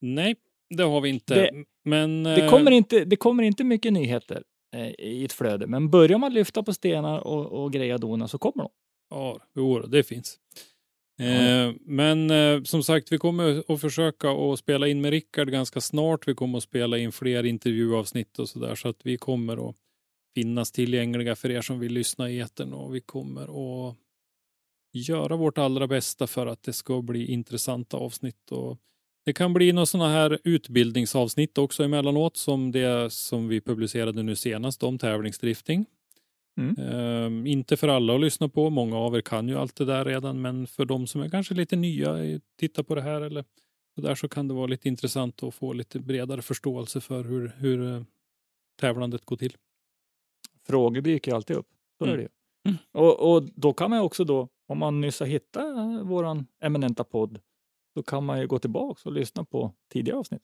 Nej, det har vi inte. Det- Men Det eh, kommer inte, det kommer inte mycket nyheter eh, i ett flöde, men börjar man lyfta på stenar och, och greja dona så kommer de. Ja, jo, det finns. Eh, men eh, som sagt, vi kommer att försöka att spela in med Rickard ganska snart. Vi kommer att spela in fler intervjuavsnitt och sådär. Så att vi kommer att finnas tillgängliga för er som vill lyssna i etern och vi kommer att göra vårt allra bästa för att det ska bli intressanta avsnitt. Och det kan bli några sådana här utbildningsavsnitt också emellanåt som det som vi publicerade nu senast om tävlingsdrifting. Ehm, inte för alla att lyssna på. Många av er kan ju allt det där redan, men för de som är kanske lite nya, eh, titta på det här eller så där så kan det vara lite intressant att få lite bredare förståelse för hur, hur eh, tävlandet går till. Frågor dyker alltid upp. Så är Mm. det ju. Mm. Och, och då kan man också då, om man nyss har hittat våran eminenta podd, då kan man ju gå tillbaka och lyssna på tidigare avsnitt.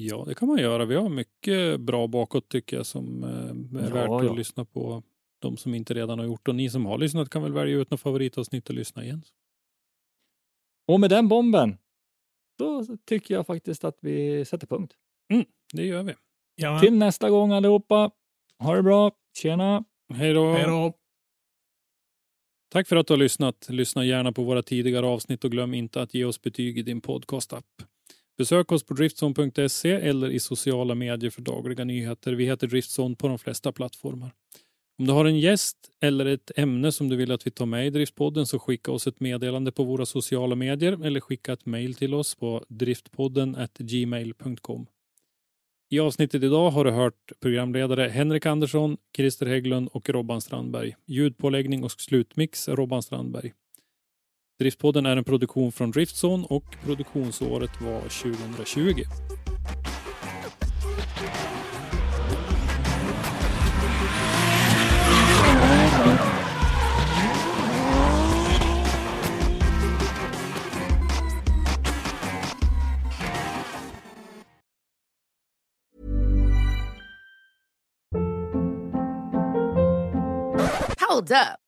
Ja, det kan man göra. Vi har mycket bra bakåt tycker jag som eh, är Ja, värt ja. att lyssna på. De som inte redan har gjort och ni som har lyssnat kan väl välja ut något favoritavsnitt och lyssna igen. Och med den bomben, då tycker jag faktiskt att vi sätter punkt. Det gör vi. Ja, Till nästa gång allihopa. Ha det bra. Tjena! Hej då! hej då. Tack för att du har lyssnat. Lyssna gärna på våra tidigare avsnitt och glöm inte att ge oss betyg i din podcastapp. Besök oss på driftson.se eller i sociala medier för dagliga nyheter. Vi heter Driftson på de flesta plattformar. Om du har en gäst eller ett ämne som du vill att vi tar med i Driftpodden så skicka oss ett meddelande på våra sociala medier eller skicka ett mejl till oss på driftpodden gmail.com. I avsnittet idag har du hört programledare Henrik Andersson, Christer Hägglund och Robban Strandberg. Ljudpåläggning och slutmix Robban Strandberg. Driftpodden är en produktion från Driftzone och produktionsåret var 2020. Hold up.